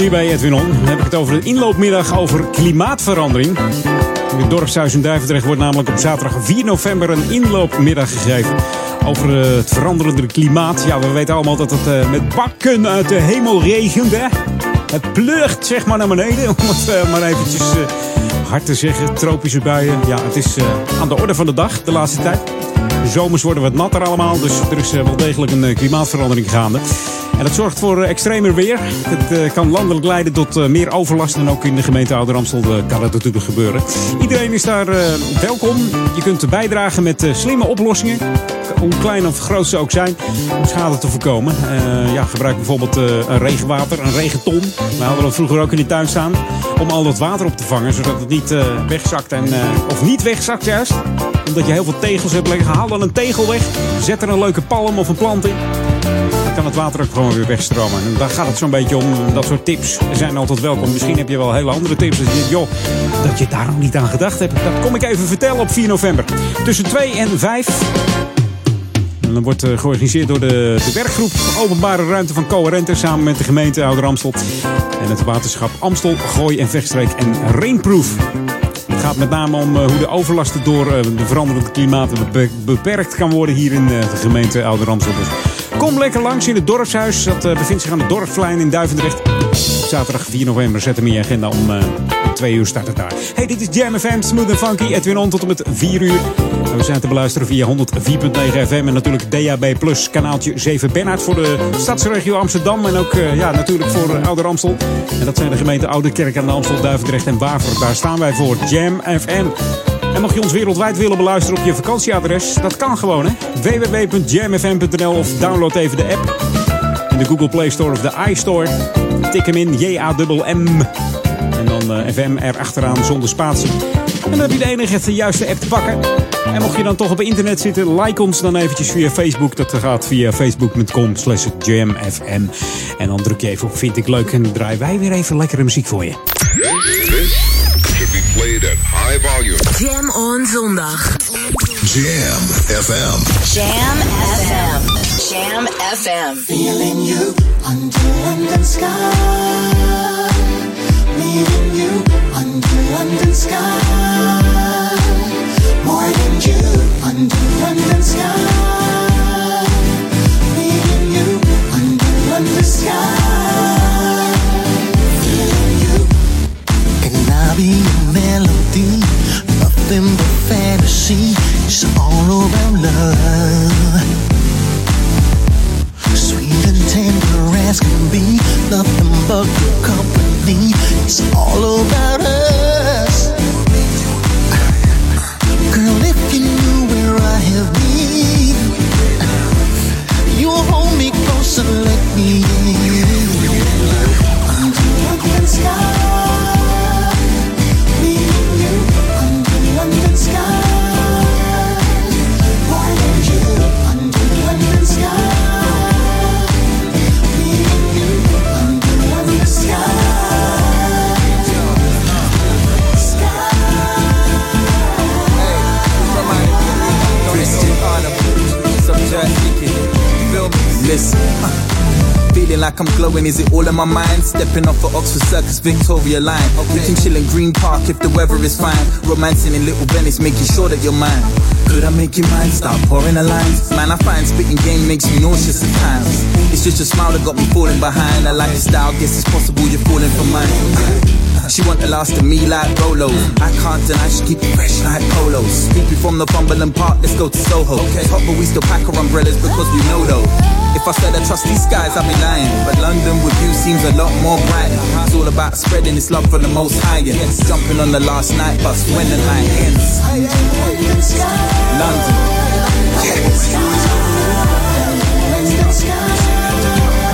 hier bij Edwin On. Dan heb ik het over de inloopmiddag over klimaatverandering. In het dorpshuis in Duivendrecht wordt namelijk op zaterdag 4 november een inloopmiddag gegeven. Over eh, het veranderende klimaat. Ja, we weten allemaal dat het eh, met bakken uit de hemel regent. Hè? Het pleurt zeg maar naar beneden. Om het eh, maar eventjes hard te zeggen. Tropische buien. Ja, het is aan de orde van de dag de laatste tijd. De zomers worden wat natter allemaal. Dus er is wel degelijk een klimaatverandering gaande. En dat zorgt voor eh, extremer weer. Het eh, kan landelijk leiden tot eh, meer overlast. En ook in de gemeente Ouder Amstel eh, kan dat natuurlijk gebeuren. Iedereen is daar welkom. Je kunt bijdragen met slimme oplossingen. Hoe klein of groot ze ook zijn. Om schade te voorkomen. Ja, gebruik bijvoorbeeld een regenwater, een regenton. We hadden dat vroeger ook in de tuin staan. Om al dat water op te vangen. Zodat het niet wegzakt. En, of niet wegzakt juist. Omdat je heel veel tegels hebt liggen. Haal dan een tegel weg. Zet er een leuke palm of een plant in. Kan het water ook gewoon weer wegstromen. En daar gaat het zo'n beetje om. Dat soort tips zijn altijd welkom. Misschien heb je wel hele andere tips. Dat je joh, dat je daar nog niet aan gedacht hebt. Dat kom ik even vertellen op 4 november. Tussen 2 en 5. En dat wordt eh, georganiseerd door de, de werkgroep Openbare Ruimte van Coherente. Samen met de gemeente Ouder Amstel. En het waterschap Amstel, Gooi en Vechtstreek en Rainproof. Het gaat met name om eh, hoe de overlasten door eh, de veranderende klimaat be- beperkt kan worden hier in de gemeente Ouder Amstel. Kom lekker langs in het dorpshuis. Dat eh, bevindt zich aan de Dorpsplein in Duivendrecht. Zaterdag 4 november. Zet hem in je agenda om eh, twee uur start het daar. Hey, dit is Jam FM, Smooth and Funky. Edwin On tot en met 4 uur. We zijn te beluisteren via 104.9 FM en natuurlijk DAB kanaaltje 7 Bernhard voor de stadsregio Amsterdam. En ook eh, ja, natuurlijk voor eh, Ouder Amstel. En dat zijn de gemeenten Oude Kerk aan de Amstel, Duivendrecht en Waver. Daar staan wij voor. Jam FM. En mocht je ons wereldwijd willen beluisteren op je vakantieadres, dat kan gewoon hè. www.jamfm.nl of download even de app in de Google Play Store of de iStore. Tik hem in, J-A-M-M. En dan eh, FM erachteraan zonder spatie. En dan heb je de enige de juiste app te pakken. En mocht je dan toch op internet zitten, like ons dan eventjes via Facebook. Dat gaat via facebook.com slash jamfm. En dan druk je even op vind ik leuk en draaien wij weer even lekkere muziek voor je. Jam on zondag. Jam FM. Jam FM. Jam FM. Feeling you under London sky. Meeting you under London sky. More than you under London sky. Meeting you under London sky. Feeling you. Can I be a melody? Nothing but fantasy. It's all around love. Sweet and tender as can be, nothing but good company. It's all about us. Girl, if you knew where I have been, you'll hold me close and let me in. Under London sky, Feel me? Listen. uh, Feeling like I'm glowing, is it all in my mind? Stepping off at Oxford Circus, Victoria Line. We can chill in Green Park if the weather is fine. Romancing in Little Venice, making sure that you're mine. Could I make you mine? Start pouring the lines. Man, I find spitting game makes me nauseous at times. It's just your smile that got me falling behind. I like your style, guess it's possible you're falling for mine. She want the last of me like Rolo. I can't deny she keep it fresh like polos. Keep you from the Cumberland Park, let's go to Soho. Okay. Hot, but we still pack our umbrellas because we know though. If I said I trust these guys, I'd be lying. But London with you seems a lot more bright. It's all about spreading this love for the most high. And jumping on the last night bus when the night ends. London. We're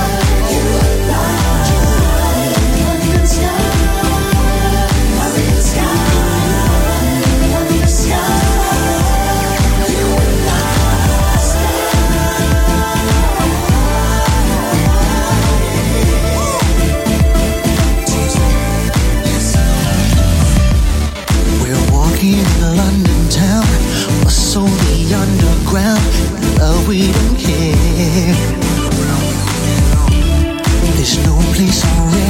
we don't care. There's no place for it.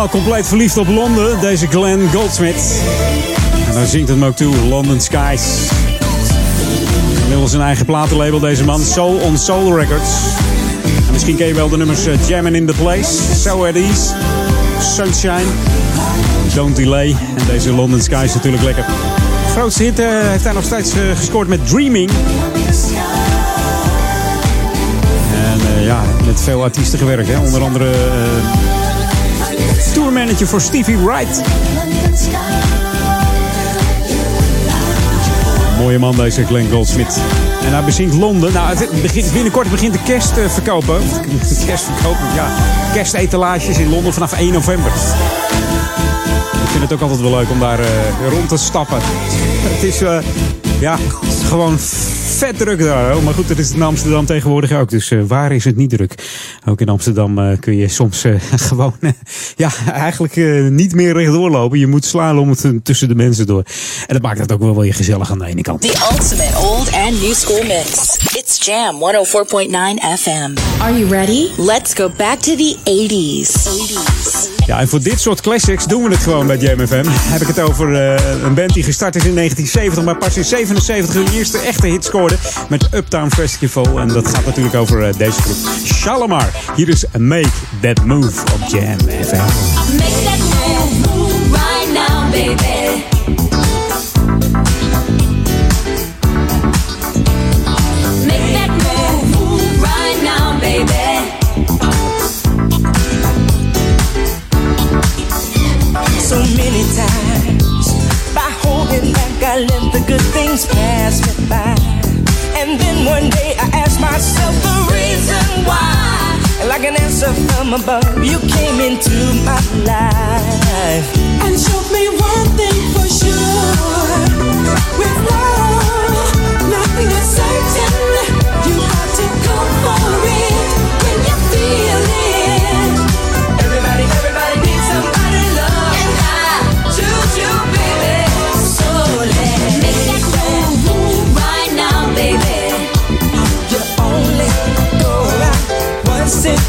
Helemaal compleet verliefd op Londen, deze Glenn Goldsmith. En dan zingt het me ook toe, London Skies. Inmiddels een eigen platenlabel, deze man, Soul on Soul Records. En misschien ken je wel de nummers uh, Jammin' in the Place, So At Ease, Sunshine, Don't Delay. En deze London Skies natuurlijk lekker. De grootste hit uh, heeft hij nog steeds uh, gescoord met Dreaming. En ja, met veel artiesten gewerkt, hè? onder andere tourmanager voor Stevie Wright. Mooie man deze Glenn Goldsmith. En hij bezingt Londen. Nou, het begint, binnenkort begint de kerst te verkopen. De kerst verkopen, ja. Kerstetalages in Londen vanaf 1 november. Ik vind het ook altijd wel leuk om daar uh, rond te stappen. Het is, uh, ja, gewoon vet druk daar. Hoor. Maar goed, dat is in Amsterdam tegenwoordig ook. Dus uh, waar is het niet druk? Ook in Amsterdam uh, kun je soms uh, gewoon ja, eigenlijk niet meer rechtdoor lopen. Je moet slalommen tussen de mensen door. En dat maakt het ook wel weer gezellig aan de ene kant. The ultimate old and new school mix. It's Jam 104.9 FM. Are you ready? Let's go back to the 80s. 80s. Ja, en voor dit soort classics doen we het gewoon bij Jam FM. Heb ik het over een band die gestart is in 1970, maar pas in 77 hun eerste echte hit scoorde met Uptown Festival. En dat gaat natuurlijk over deze groep. Shalimar. Hier is Make That Move op Jam FM. Make that move, move right now, baby. Make that move, move right now, baby. So many times by holding back, I let the good things pass me by. And then one day I asked myself the reason why. Like an answer from above, you came into my life. And showed me one thing for sure. With love,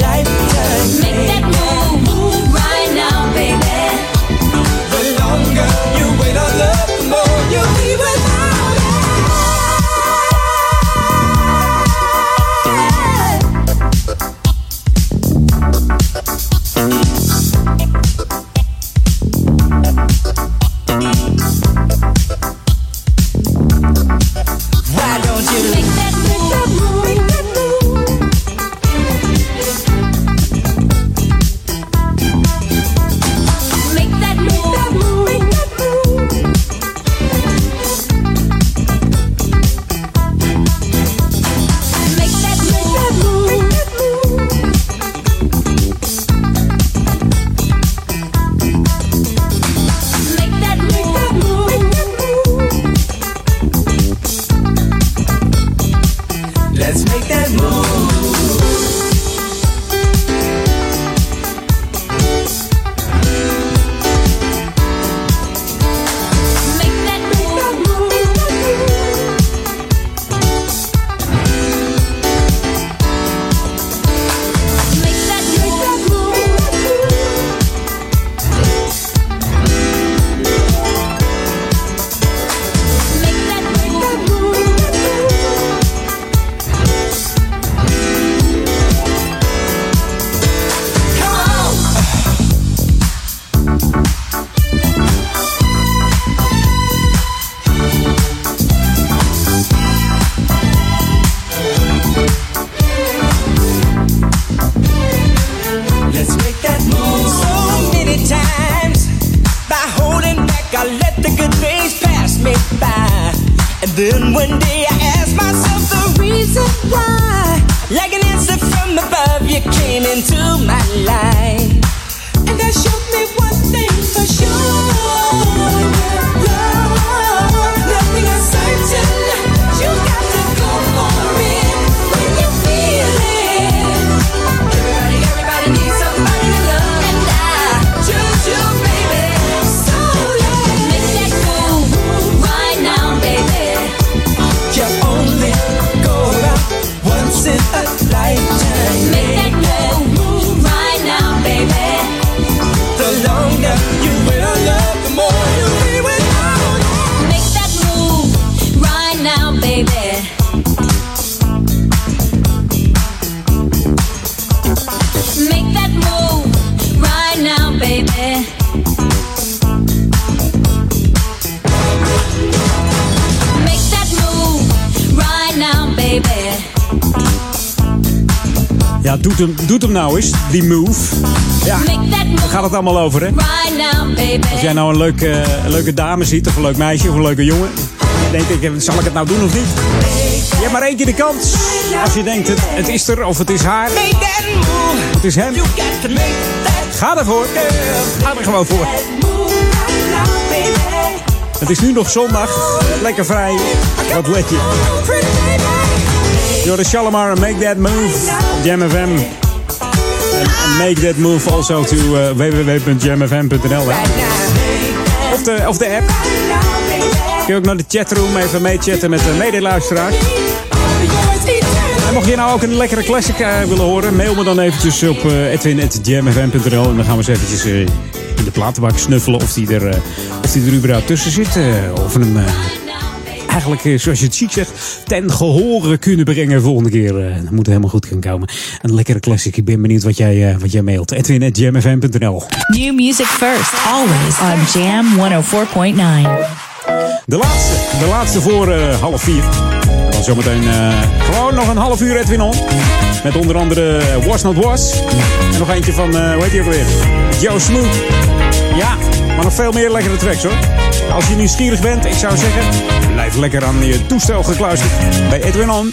life. Die move. Ja, daar gaat het allemaal over, hè? Als jij nou een leuke, een leuke dame ziet, of een leuk meisje, of een leuke jongen. Denk ik, zal ik het nou doen of niet? Je hebt maar één keer de kans. Als je denkt, het, het is er, of het is haar. Het is hem. Ga ervoor. Ga er gewoon voor. Het is nu nog zondag. Lekker vrij. Wat let je? Shalimar en Make That Move Jam FM. Make that move also to uh, www.jamfm.nl. Of de, of de app. Kun je ook naar de chatroom even meechatten met de medeluisteraars. En mocht je nou ook een lekkere classic eh, willen horen, mail me dan eventjes op uh, edwin.jamfm.nl. En dan gaan we eens eventjes eh, in de platenbak snuffelen of die er, eh, of die er überhaupt tussen zit. eh, of hem eh, eigenlijk, eh, zoals je het ziek zegt, ten gehore kunnen brengen volgende keer. eh, dat moet helemaal goed gaan komen. Een lekkere classic. Ik ben benieuwd wat jij, eh, wat jij mailt. Edwin.jamfm.nl New music first, always on Jam 104.9. De laatste. De laatste voor eh, half vier. Dan zometeen eh, gewoon nog een half uur Edwin on. Met onder andere eh, Was Not Was. En nog eentje van, eh hoe heet die ook weer? Joe Smooth. Ja, maar nog veel meer lekkere tracks hoor. Als je nieuwsgierig bent, ik zou zeggen, blijf lekker aan je toestel gekluisterd bij Edwin on.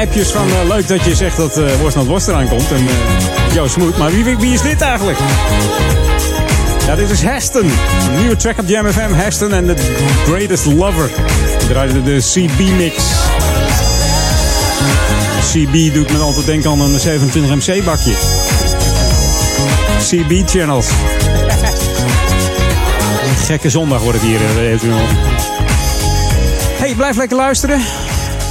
Appjes van eh, leuk dat je zegt dat eh Worst Not Worst eraan komt. En Joe Smoot. Maar wie, wie, is dit eigenlijk? Ja, dit is Heston. Een nieuwe track op Jam FM. Heston en The Greatest Lover. We draaiden de CB-mix. CB doet me altijd denken aan een 27MC bakje. CB-channels. Een gekke zondag wordt het hier. wel. Hey, blijf lekker luisteren.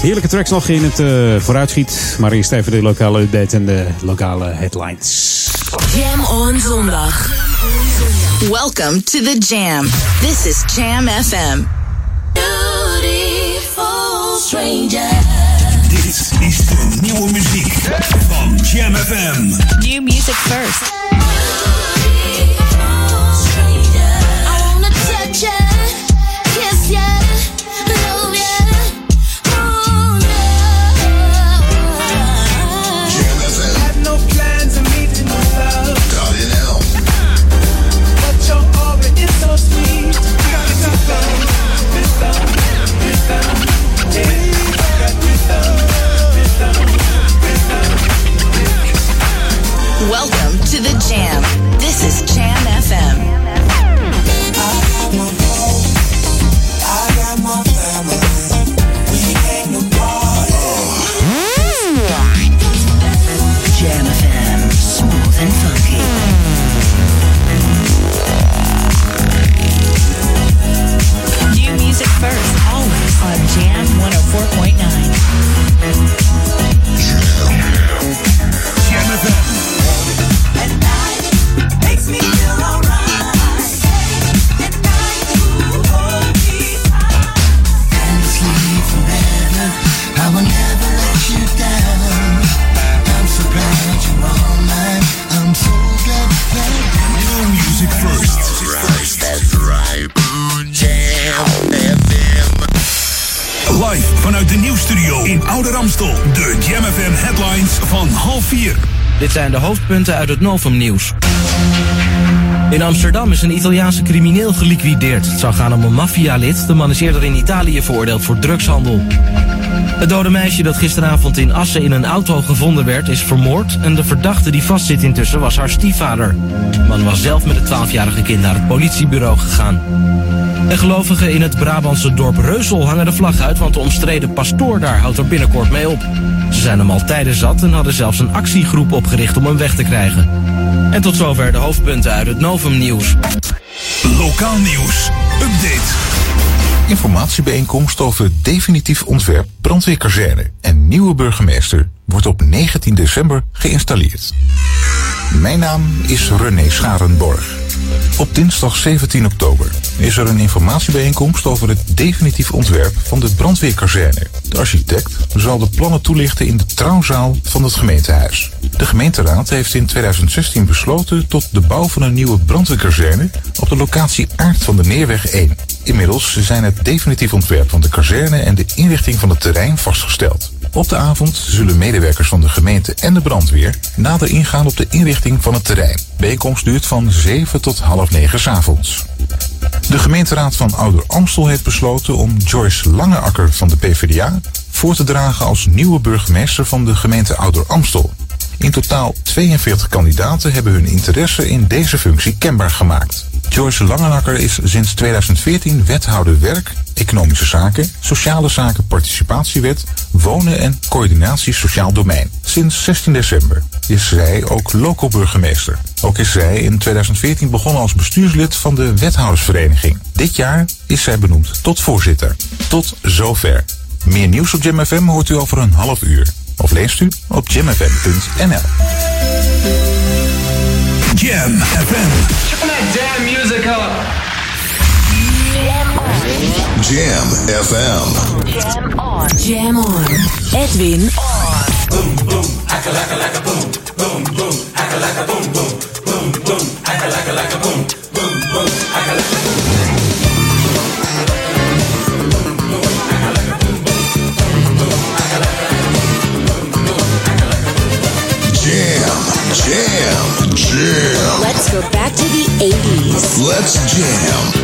Heerlijke tracks nog in het eh, vooruitschiet. Maar eerst even de lokale update en de lokale headlines. Jam on zondag. Welcome to the Jam. This is Jam FM. Beautiful stranger. Dit is de nieuwe muziek van Jam FM. New music first. De hoofdpunten uit het Novum nieuws. In Amsterdam is een Italiaanse crimineel geliquideerd. Het zou gaan om een maffialid. De man is eerder in Italië veroordeeld voor drugshandel. Het dode meisje dat gisteravond in Assen in een auto gevonden werd is vermoord... en de verdachte die vastzit intussen was haar stiefvader. De man was zelf met het 12-jarige kind naar het politiebureau gegaan. En gelovigen in het Brabantse dorp Reusel hangen de vlag uit... want de omstreden pastoor daar houdt er binnenkort mee op. Ze zijn hem al tijden zat en hadden zelfs een actiegroep opgericht om hem weg te krijgen. En tot zover de hoofdpunten uit het Novum nieuws. Lokaal nieuws. Update. Informatiebijeenkomst over definitief ontwerp brandweerkazerne en nieuwe burgemeester wordt op 19 december geïnstalleerd. Mijn naam is René Scharenborg. Op dinsdag 17 oktober is er een informatiebijeenkomst over het definitief ontwerp van de brandweerkazerne. De architect zal de plannen toelichten in de trouwzaal van het gemeentehuis. De gemeenteraad heeft in 2016 besloten tot de bouw van een nieuwe brandweerkazerne op de locatie Aard van de Neerweg 1. Inmiddels zijn het definitief ontwerp van de kazerne en de inrichting van het terrein vastgesteld. Op de avond zullen medewerkers van de gemeente en de brandweer nader ingaan op de inrichting van het terrein. Bijeenkomst duurt van 7 tot half 9 's avonds. De gemeenteraad van Ouder Amstel heeft besloten om Joyce Langeakker van de PvdA voor te dragen als nieuwe burgemeester van de gemeente Ouder Amstel. In totaal 42 kandidaten hebben hun interesse in deze functie kenbaar gemaakt. Joyce Langenakker is sinds 2014 wethouder werk, economische zaken, sociale zaken, participatiewet, wonen en coördinatie sociaal domein. Sinds 16 december is zij ook local burgemeester. Ook is zij in 2014 begonnen als bestuurslid van de wethoudersvereniging. Dit jaar is zij benoemd tot voorzitter. Tot zover. Meer nieuws op Jam FM hoort u over een half uur. Of leest u op jamfm.nl. Jam FM. Turn that damn music up. Jam FM. Jam on. Jam on. Edwin on. Boom, boom, haka like a like a boom. Boom, boom, haka like a boom, boom. Boom, boom, haka like a like a boom. Boom, boom, haka like a boom. Let's jam.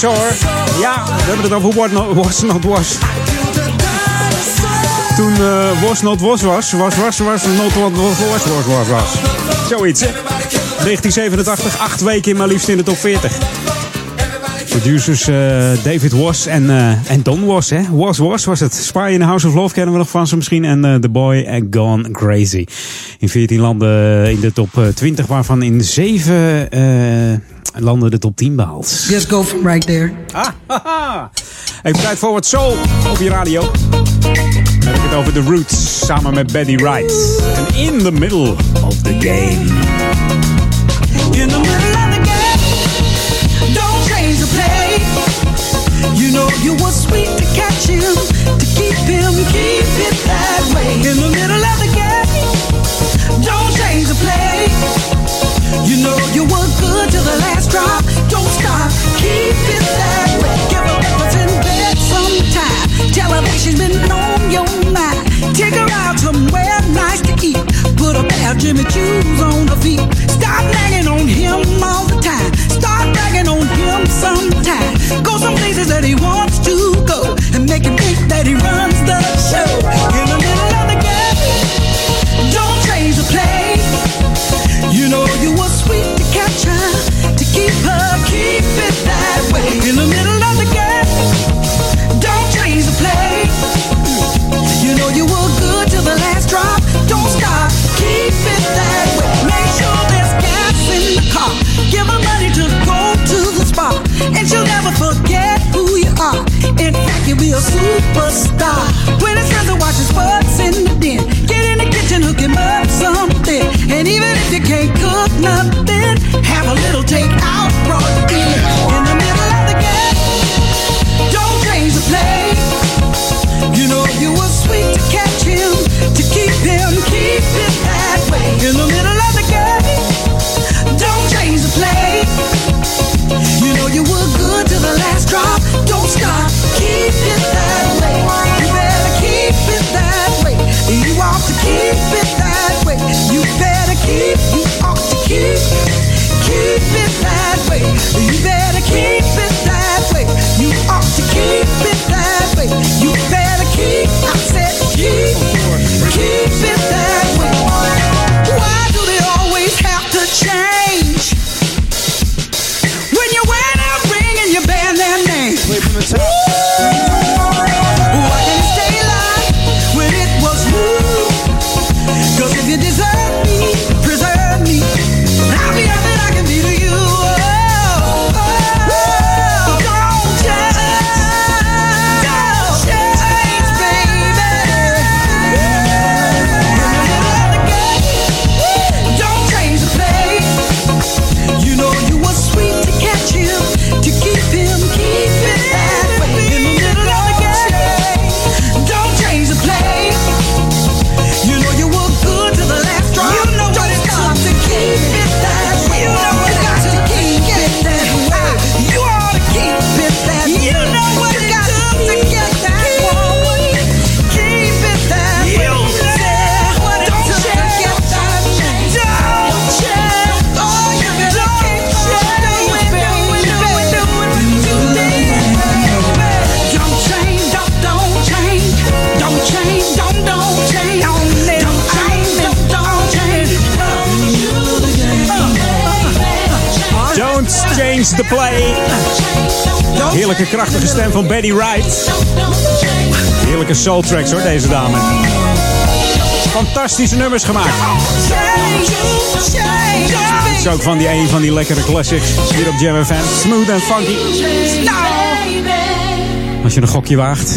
Dinosaur. Ja, we hebben het over What Was. Not was. Toen uh, Was Not Was was, was was was, not what was was was was was. Zoiets. 1987, acht weken maar liefst in de top 40. Producers eh, David Was en, eh, en Don Was. Hè? Was Was was het. Spy in the House of Love kennen we nog van ze misschien. En The Boy Gone Crazy. In 14 landen in de top 20, waarvan in 7 landen de top 10 behaald. Just go from right there. Ah. Even tijd voor wat soul op je radio. Dan heb ik het over The Roots samen met Betty Wright. En in the middle of the game. In the middle. tracks hoor, deze dame. Fantastische nummers gemaakt. Het is ook van die een van die lekkere classics hier op Jam FM. Smooth and funky. Nou. Als je een gokje waagt,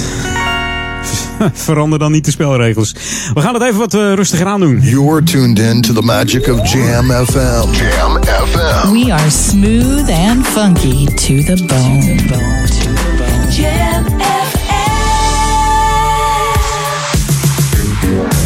verander dan niet de spelregels. We gaan het even wat eh, rustiger aan doen. You're tuned in to the magic of Jam FM. Jam FM. We are smooth and funky to the bone. To the bone. Jam Yeah.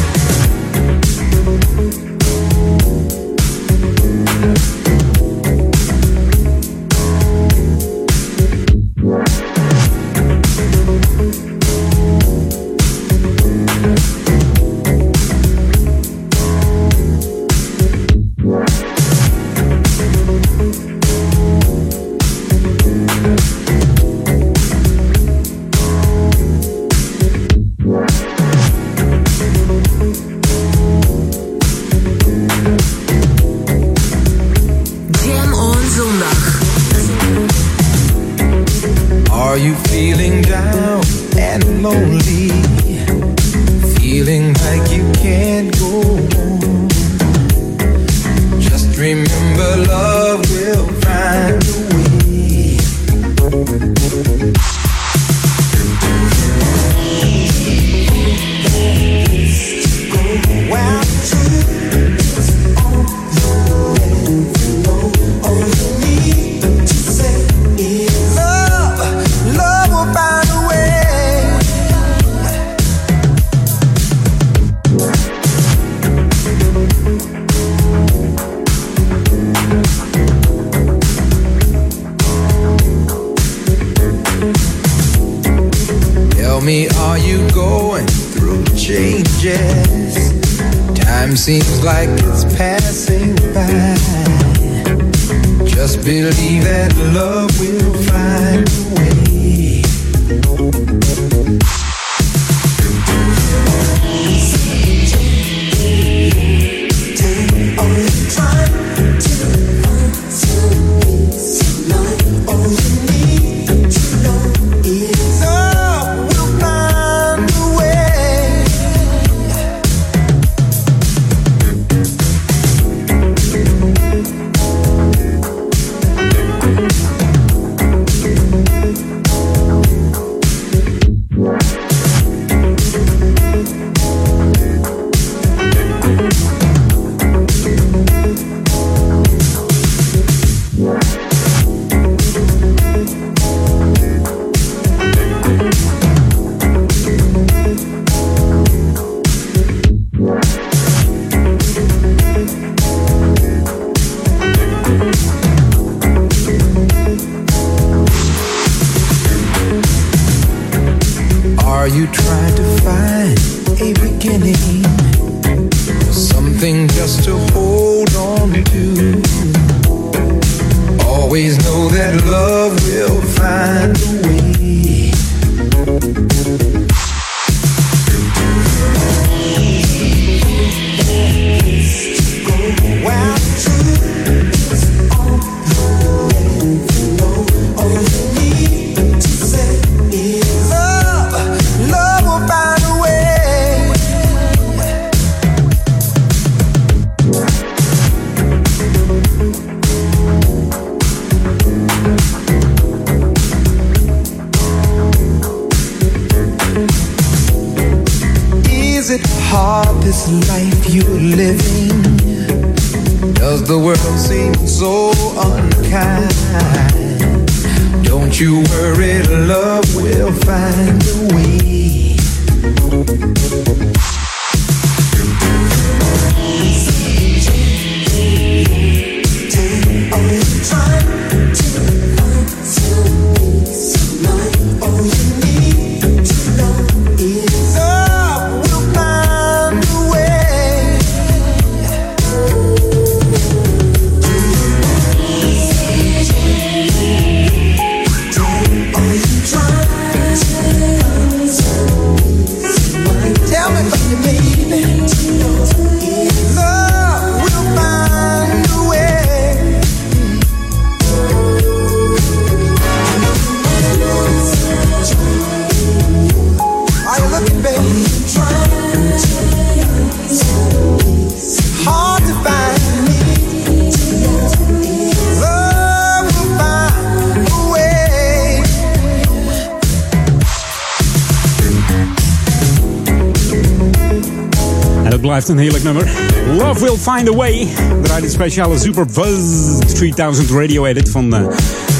Een heerlijk nummer. Love Will Find a Way. Draait het speciale Super Buzz 3000 Radio Edit van eh,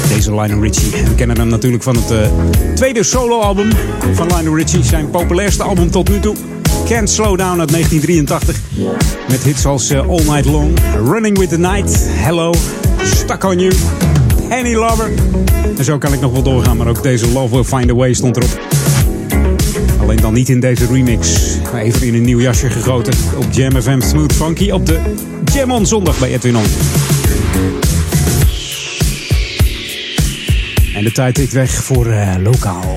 deze Lionel Richie. We kennen hem natuurlijk van het eh, tweede soloalbum van Lionel Richie. Zijn populairste album tot nu toe. Can't Slow Down uit 1983. Met hits als eh, All Night Long, Running with the Night, Hello, Stuck on You, Penny Lover. En zo kan ik nog wel doorgaan, maar ook deze Love Will Find a Way stond erop. Alleen dan niet in deze remix. Even in een nieuw jasje gegoten. Op Jam FM Smooth Funky. Op de Jam on zondag bij Edwin On. En de tijd tikt weg voor eh, lokaal.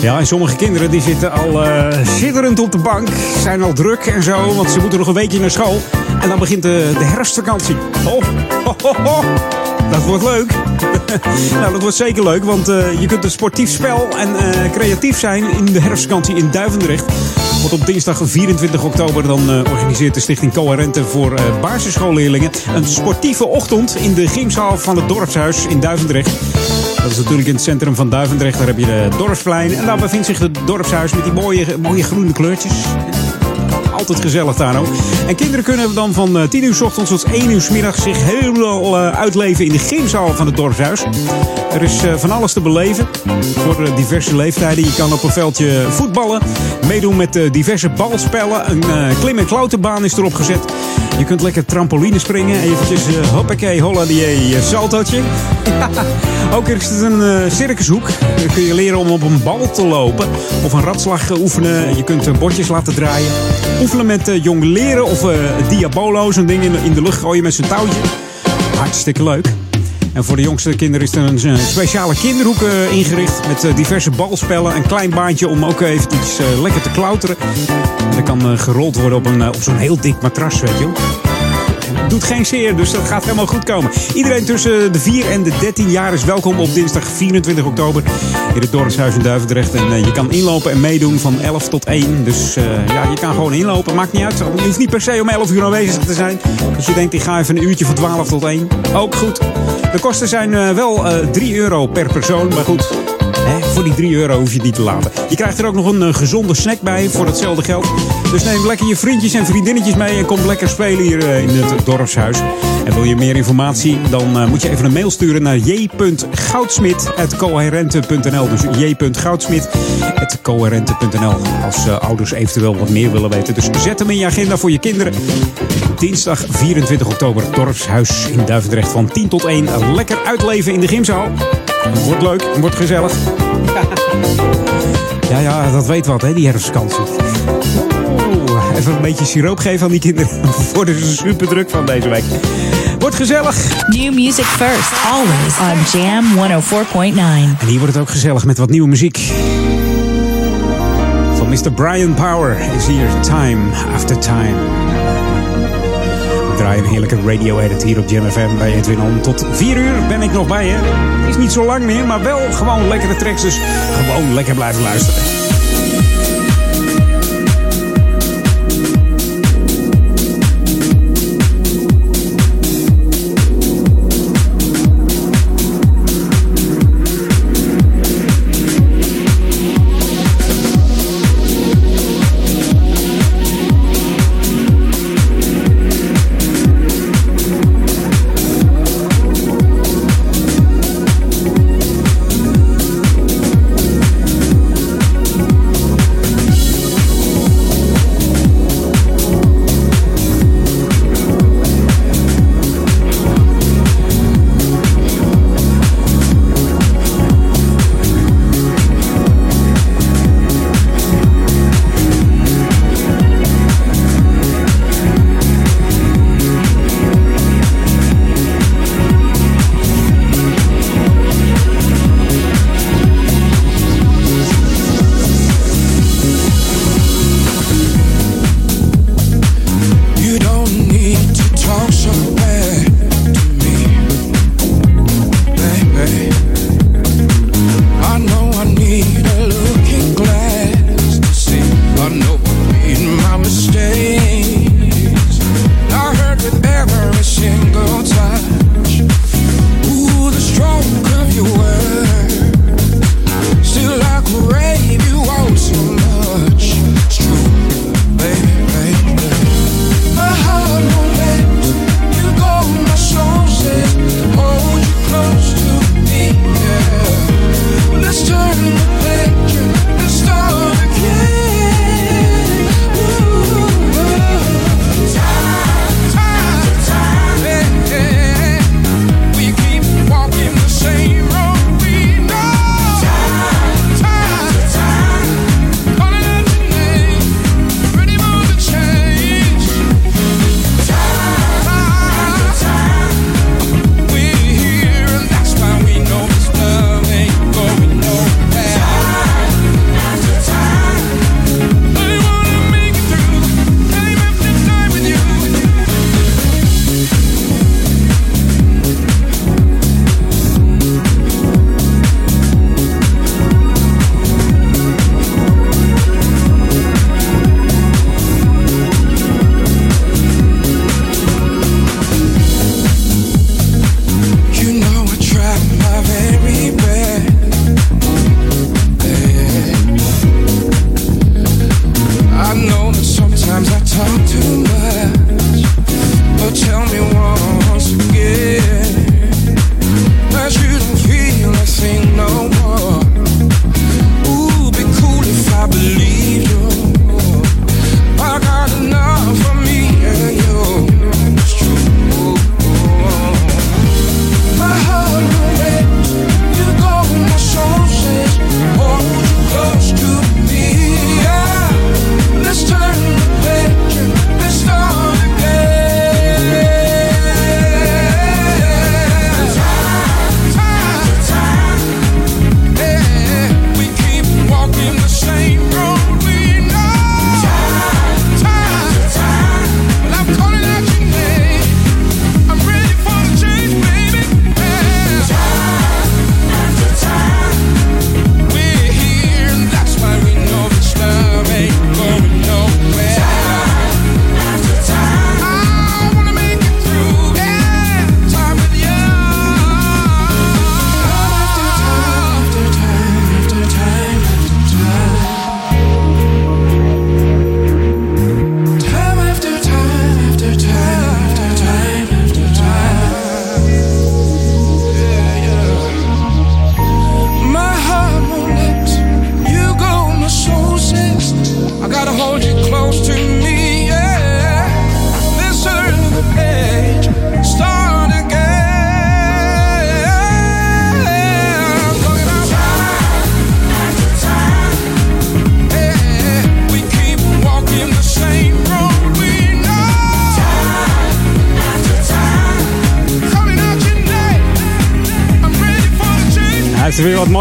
Ja, en sommige kinderen die zitten al eh zitterend op de bank. Zijn al druk en zo, want ze moeten nog een weekje naar school. En dan begint de, de herfstvakantie. Oh, ho, ho, ho. Dat wordt leuk. nou, dat wordt zeker leuk, want eh, je kunt een sportief spel en eh, creatief zijn in de herfstvakantie in Duivendrecht. Want op dinsdag 24 oktober dan eh, organiseert de Stichting Coherente voor basisschoolleerlingen een sportieve ochtend in de gymzaal van het dorpshuis in Duivendrecht. Dat is natuurlijk in het centrum van Duivendrecht. Daar heb je de dorpsplein. En daar bevindt zich het dorpshuis met die mooie, mooie groene kleurtjes. Altijd gezellig daar ook. En kinderen kunnen dan van eh, 10 uur s ochtends tot 1 uur s middags zich helemaal eh, uitleven in de gymzaal van het dorpshuis. Er is eh, van alles te beleven voor eh, diverse leeftijden. Je kan op een veldje voetballen, meedoen met eh, diverse balspellen. Een eh, klim- en klauterbaan is erop gezet. Je kunt lekker trampoline springen. Eventjes uh, hoppakee, holla die eh, saltootje. Ook is het een eh, circushoek. Dan kun je leren om op een bal te lopen. Of een ratslag oefenen. Je kunt bordjes laten draaien. Oefenen met jong leren of diabolo. Zo'n ding in, in de lucht gooien met zijn touwtje. Hartstikke leuk. En voor de jongste kinderen is er een speciale kinderhoek eh, ingericht. Met eh, diverse balspellen. Een klein baantje om ook eventjes eh, lekker te klauteren. En dat kan gerold worden op, een, op zo'n heel dik matras, weet je wel. Doet geen zeer, dus dat gaat helemaal goed komen. Iedereen tussen de 4 en de 13 jaar is welkom op dinsdag 24 oktober in het Dorpshuis in Duivendrecht. En eh, je kan inlopen en meedoen van 11 tot 1. Dus eh, ja, je kan gewoon inlopen, maakt niet uit. Je hoeft niet per se om 11 uur aanwezig te zijn. Als je denkt, ik ga even een uurtje van 12 tot 1. Ook goed. De kosten zijn eh, wel eh 3 euro per persoon, maar goed. Voor die 3 euro hoef je niet te laten. Je krijgt er ook nog een eh, gezonde snack bij voor hetzelfde geld. Dus neem lekker je vriendjes en vriendinnetjes mee en kom lekker spelen hier eh, in het dorpshuis. En wil je meer informatie, dan eh, moet je even een mail sturen naar j.goudsmit.coherente.nl. Dus j.goudsmit.coherente.nl. Als ouders eventueel wat meer willen weten. Dus zet hem in je agenda voor je kinderen. Dinsdag 24 oktober, dorpshuis in Duivendrecht van 10 tot 1. Lekker uitleven in de gymzaal. Wordt leuk, wordt gezellig. Ja, ja, dat weet wat, hè, die herfstvakantie. Oeh, even een beetje siroop geven aan die kinderen. Worden ze super druk van deze week. Wordt gezellig. New music first, always on Jam 104.9. En hier wordt het ook gezellig met wat nieuwe muziek. Van Mr. Brian Power is hier Time After Time. We draaien een heerlijke radio edit hier op Jam FM bij Edwin On. Tot 4 uur ben ik nog bij je. Is niet zo lang meer, maar wel gewoon lekkere tracks. Dus gewoon lekker blijven luisteren.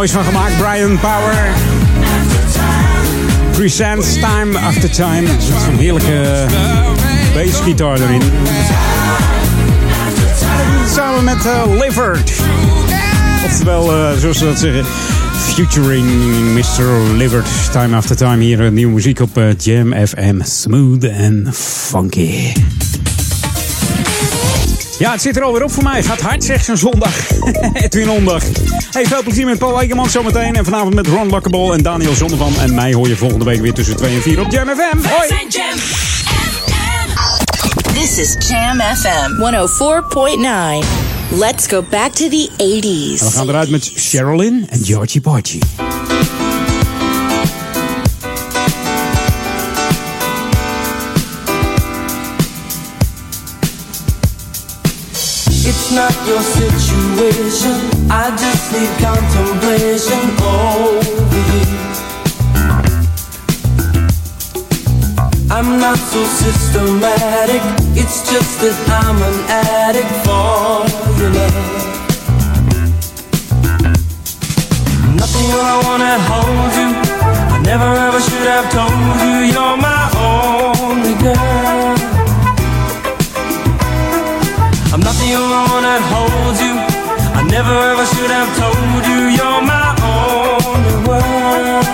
Moois van gemaakt. Brian Power. Presents Time After Time. Met zo'n heerlijke bassgitaar erin. Samen met uh. Oftewel, uh, zoals ze dat zeggen, featuring Mr. Livert. Time After Time. Hier uh, nieuwe muziek op Jam FM. Smooth and funky. Ja, het zit er alweer op voor mij. Gaat hard, zeg zo'n zondag. Edwin Ondag. Hey, veel plezier met Paul Egerman zometeen. En vanavond met Ron Lockable en Daniel Zonnevan. En mij hoor je volgende week weer tussen 2 en 4 op Jam FM. Hoi! Jam This is Jam FM 104.9. Let's go back to the 80s. En we gaan eruit met Sherilyn en Georgie Porgy. Not your situation. I just need contemplation over you. I'm not so systematic. It's just that I'm an addict for your love. Nothing when I wanna hold you. I never ever should have told you you're my only girl. The only one that holds you. I never ever should have told you you're my only world.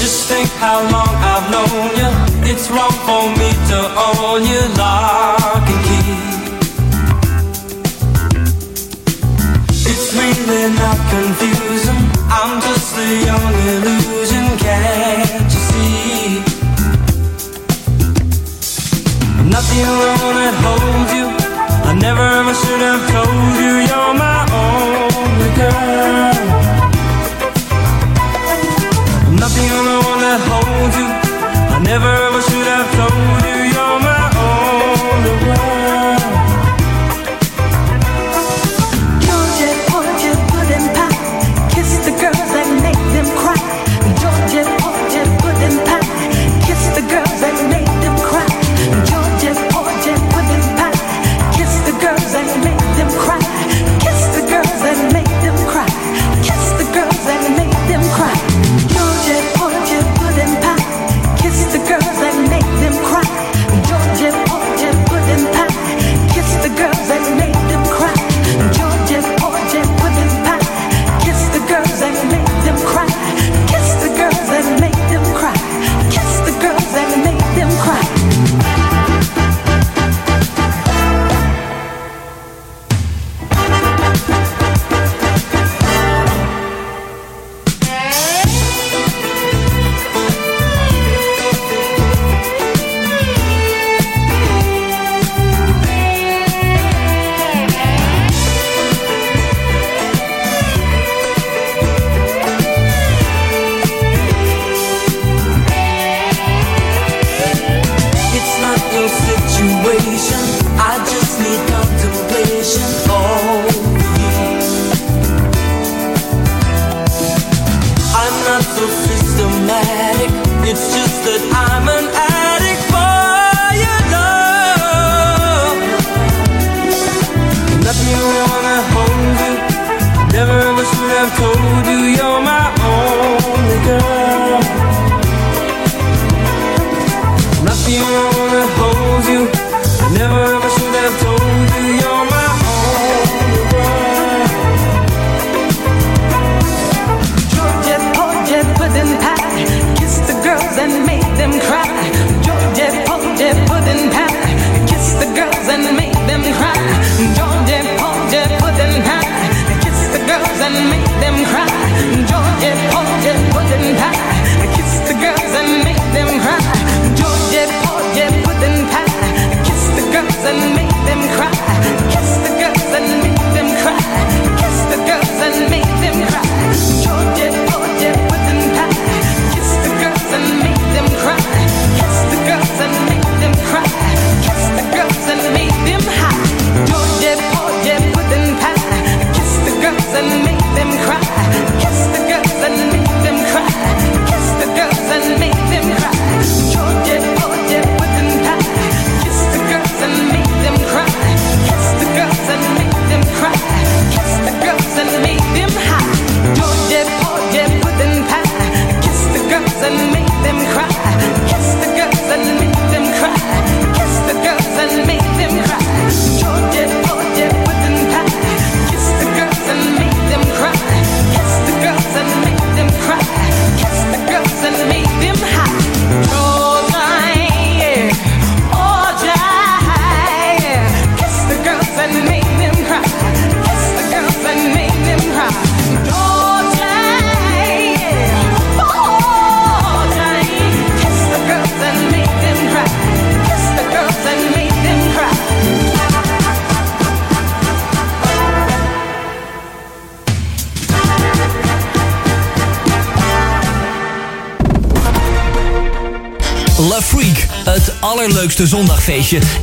Just think how long I've known you. It's wrong for me to own you lock and key. It's really not confusing. I'm just a young illusion, the that holds you. I never ever should have told you you're my only girl. Not the only one that holds you. I never ever should have told you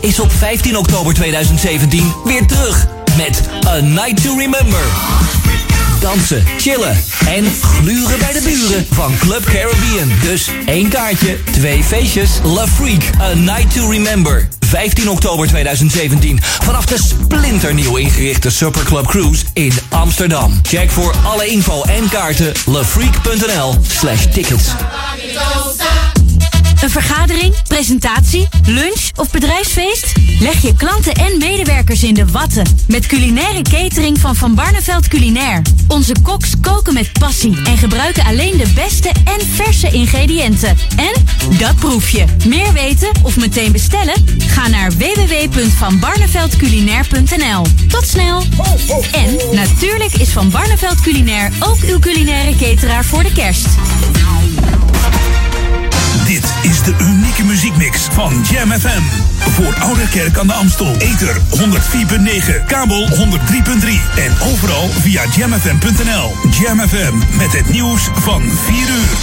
is op 15 oktober 2017 weer terug. Met A Night to Remember. Dansen, chillen en gluren bij de buren van Club Caribbean. Dus één kaartje, twee feestjes. La Freak, A Night to Remember. 15 oktober 2017. Vanaf de splinternieuw ingerichte Superclub Cruise in Amsterdam. Check voor alle info en kaarten lafreak.nl slash tickets. Een vergadering, presentatie, lunch of bedrijfsfeest? Leg je klanten en medewerkers in de watten met culinaire catering van Van Barneveld Culinair. Onze koks koken met passie en gebruiken alleen de beste en verse ingrediënten. En dat proef je. Meer weten of meteen bestellen? Ga naar www.vanbarneveldculinair.nl. Tot snel! En natuurlijk is Van Barneveld Culinair ook uw culinaire cateraar voor de kerst. Dit is de unieke muziekmix van Jam FM. Voor Oude Kerk aan de Amstel. Ether 104.9, kabel 103.3 en overal via jamfm.nl. Jam FM met het nieuws van 4 uur.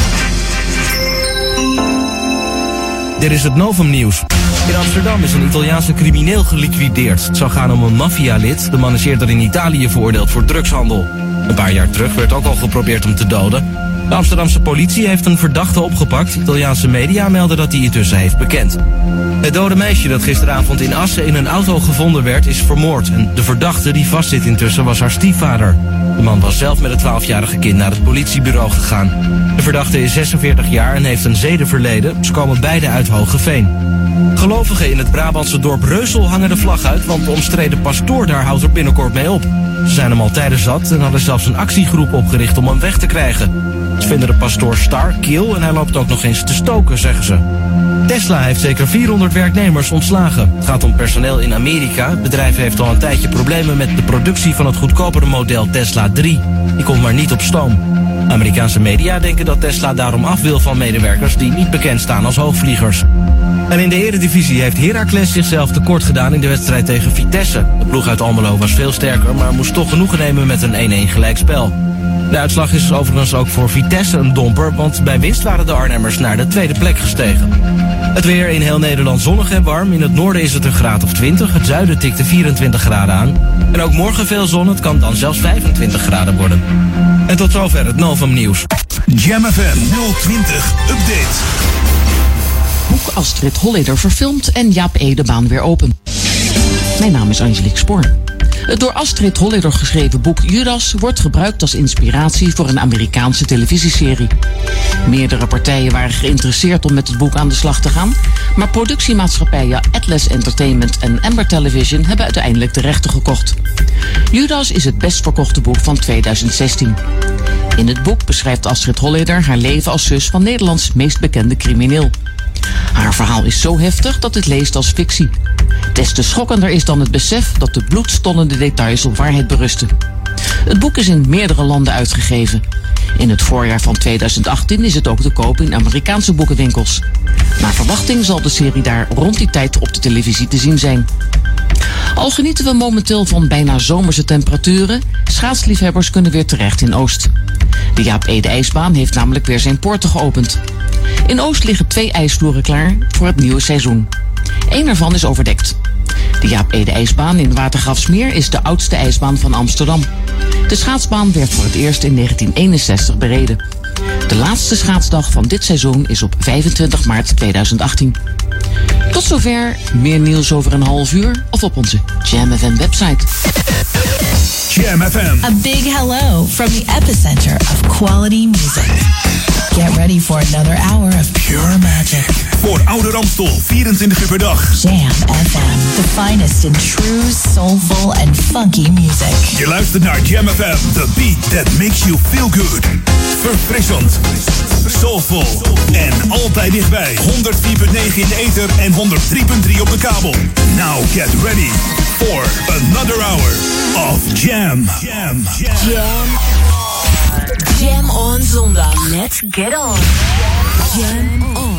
Dit is het Novum nieuws. In Amsterdam is een Italiaanse crimineel geliquideerd. Het zou gaan om een maffialid. De man is eerder in Italië veroordeeld voor drugshandel. Een paar jaar terug werd ook al geprobeerd hem te doden. De Amsterdamse politie heeft een verdachte opgepakt. Italiaanse media melden dat hij intussen heeft bekend. Het dode meisje dat gisteravond in Assen in een auto gevonden werd is vermoord. En de verdachte die vastzit intussen was haar stiefvader. De man was zelf met het 12-jarige kind naar het politiebureau gegaan. De verdachte is 46 jaar en heeft een zedenverleden. Ze komen beide uit Hogeveen. Gelovigen in het Brabantse dorp Reusel hangen de vlag uit, want de omstreden pastoor daar houdt er binnenkort mee op. Ze zijn hem al tijden zat en hadden zelfs een actiegroep opgericht om hem weg te krijgen. Vinden de pastoor star, kiel en hij loopt ook nog eens te stoken, zeggen ze. Tesla heeft zeker 400 werknemers ontslagen. Het gaat om personeel in Amerika. Het bedrijf heeft al een tijdje problemen met de productie van het goedkopere model Tesla 3. Die komt maar niet op stoom. Amerikaanse media denken dat Tesla daarom af wil van medewerkers die niet bekend staan als hoogvliegers. En in de eredivisie heeft Heracles zichzelf tekort gedaan in de wedstrijd tegen Vitesse. De ploeg uit Almelo was veel sterker, maar moest toch genoegen nemen met een 1-1 gelijkspel. De uitslag is overigens ook voor Vitesse een domper, want bij winst waren de Arnhemmers naar de tweede plek gestegen. Het weer in heel Nederland zonnig en warm. In het noorden is het een graad of 20, het zuiden tikte 24 graden aan. En ook morgen veel zon, het kan dan zelfs 25 graden worden. En tot zover het Novum nieuws. Jam FM 020 Update. Boek Astrid Holleder verfilmd en Jaap E. de baan weer open. Mijn naam is Angelique Spoor. Het door Astrid Holleder geschreven boek Judas wordt gebruikt als inspiratie voor een Amerikaanse televisieserie. Meerdere partijen waren geïnteresseerd om met het boek aan de slag te gaan, maar productiemaatschappijen Atlas Entertainment en Amber Television hebben uiteindelijk de rechten gekocht. Judas is het best verkochte boek van 2016. In het boek beschrijft Astrid Holleder haar leven als zus van Nederlands meest bekende crimineel. Haar verhaal is zo heftig dat het leest als fictie. Des te schokkender is dan het besef dat de bloedstollende details op waarheid berusten. Het boek is in meerdere landen uitgegeven. In het voorjaar van 2018 is het ook te koop in Amerikaanse boekenwinkels. Naar verwachting zal de serie daar rond die tijd op de televisie te zien zijn. Al genieten we momenteel van bijna zomerse temperaturen, schaatsliefhebbers kunnen weer terecht in Oost. De Jaap Ede IJsbaan heeft namelijk weer zijn poorten geopend. In Oost liggen twee ijsvloeren klaar voor het nieuwe seizoen. Eén ervan is overdekt. De Jaap Ede IJsbaan in Watergraafsmeer is de oudste ijsbaan van Amsterdam. De schaatsbaan werd voor het eerst in 1961 bereden. De laatste schaatsdag van dit seizoen is op 25 maart 2018. Tot zover, meer nieuws over een half uur of op onze Jam FM website. Jam FM. A big hello from the epicenter of quality music. Get ready for another hour of Pure magic. Voor Oude Ramstel, 24 uur per dag. Jam FM, the finest in true, soulful and funky music. Je luistert naar Jam FM, the beat that makes you feel good. Verfrissend, soulful en altijd dichtbij. 104.9 in de ether en 103.3 op de kabel. Now get ready for another hour of Jam. Jam. Jam. Jam on zondag. Let's get on. Jam on.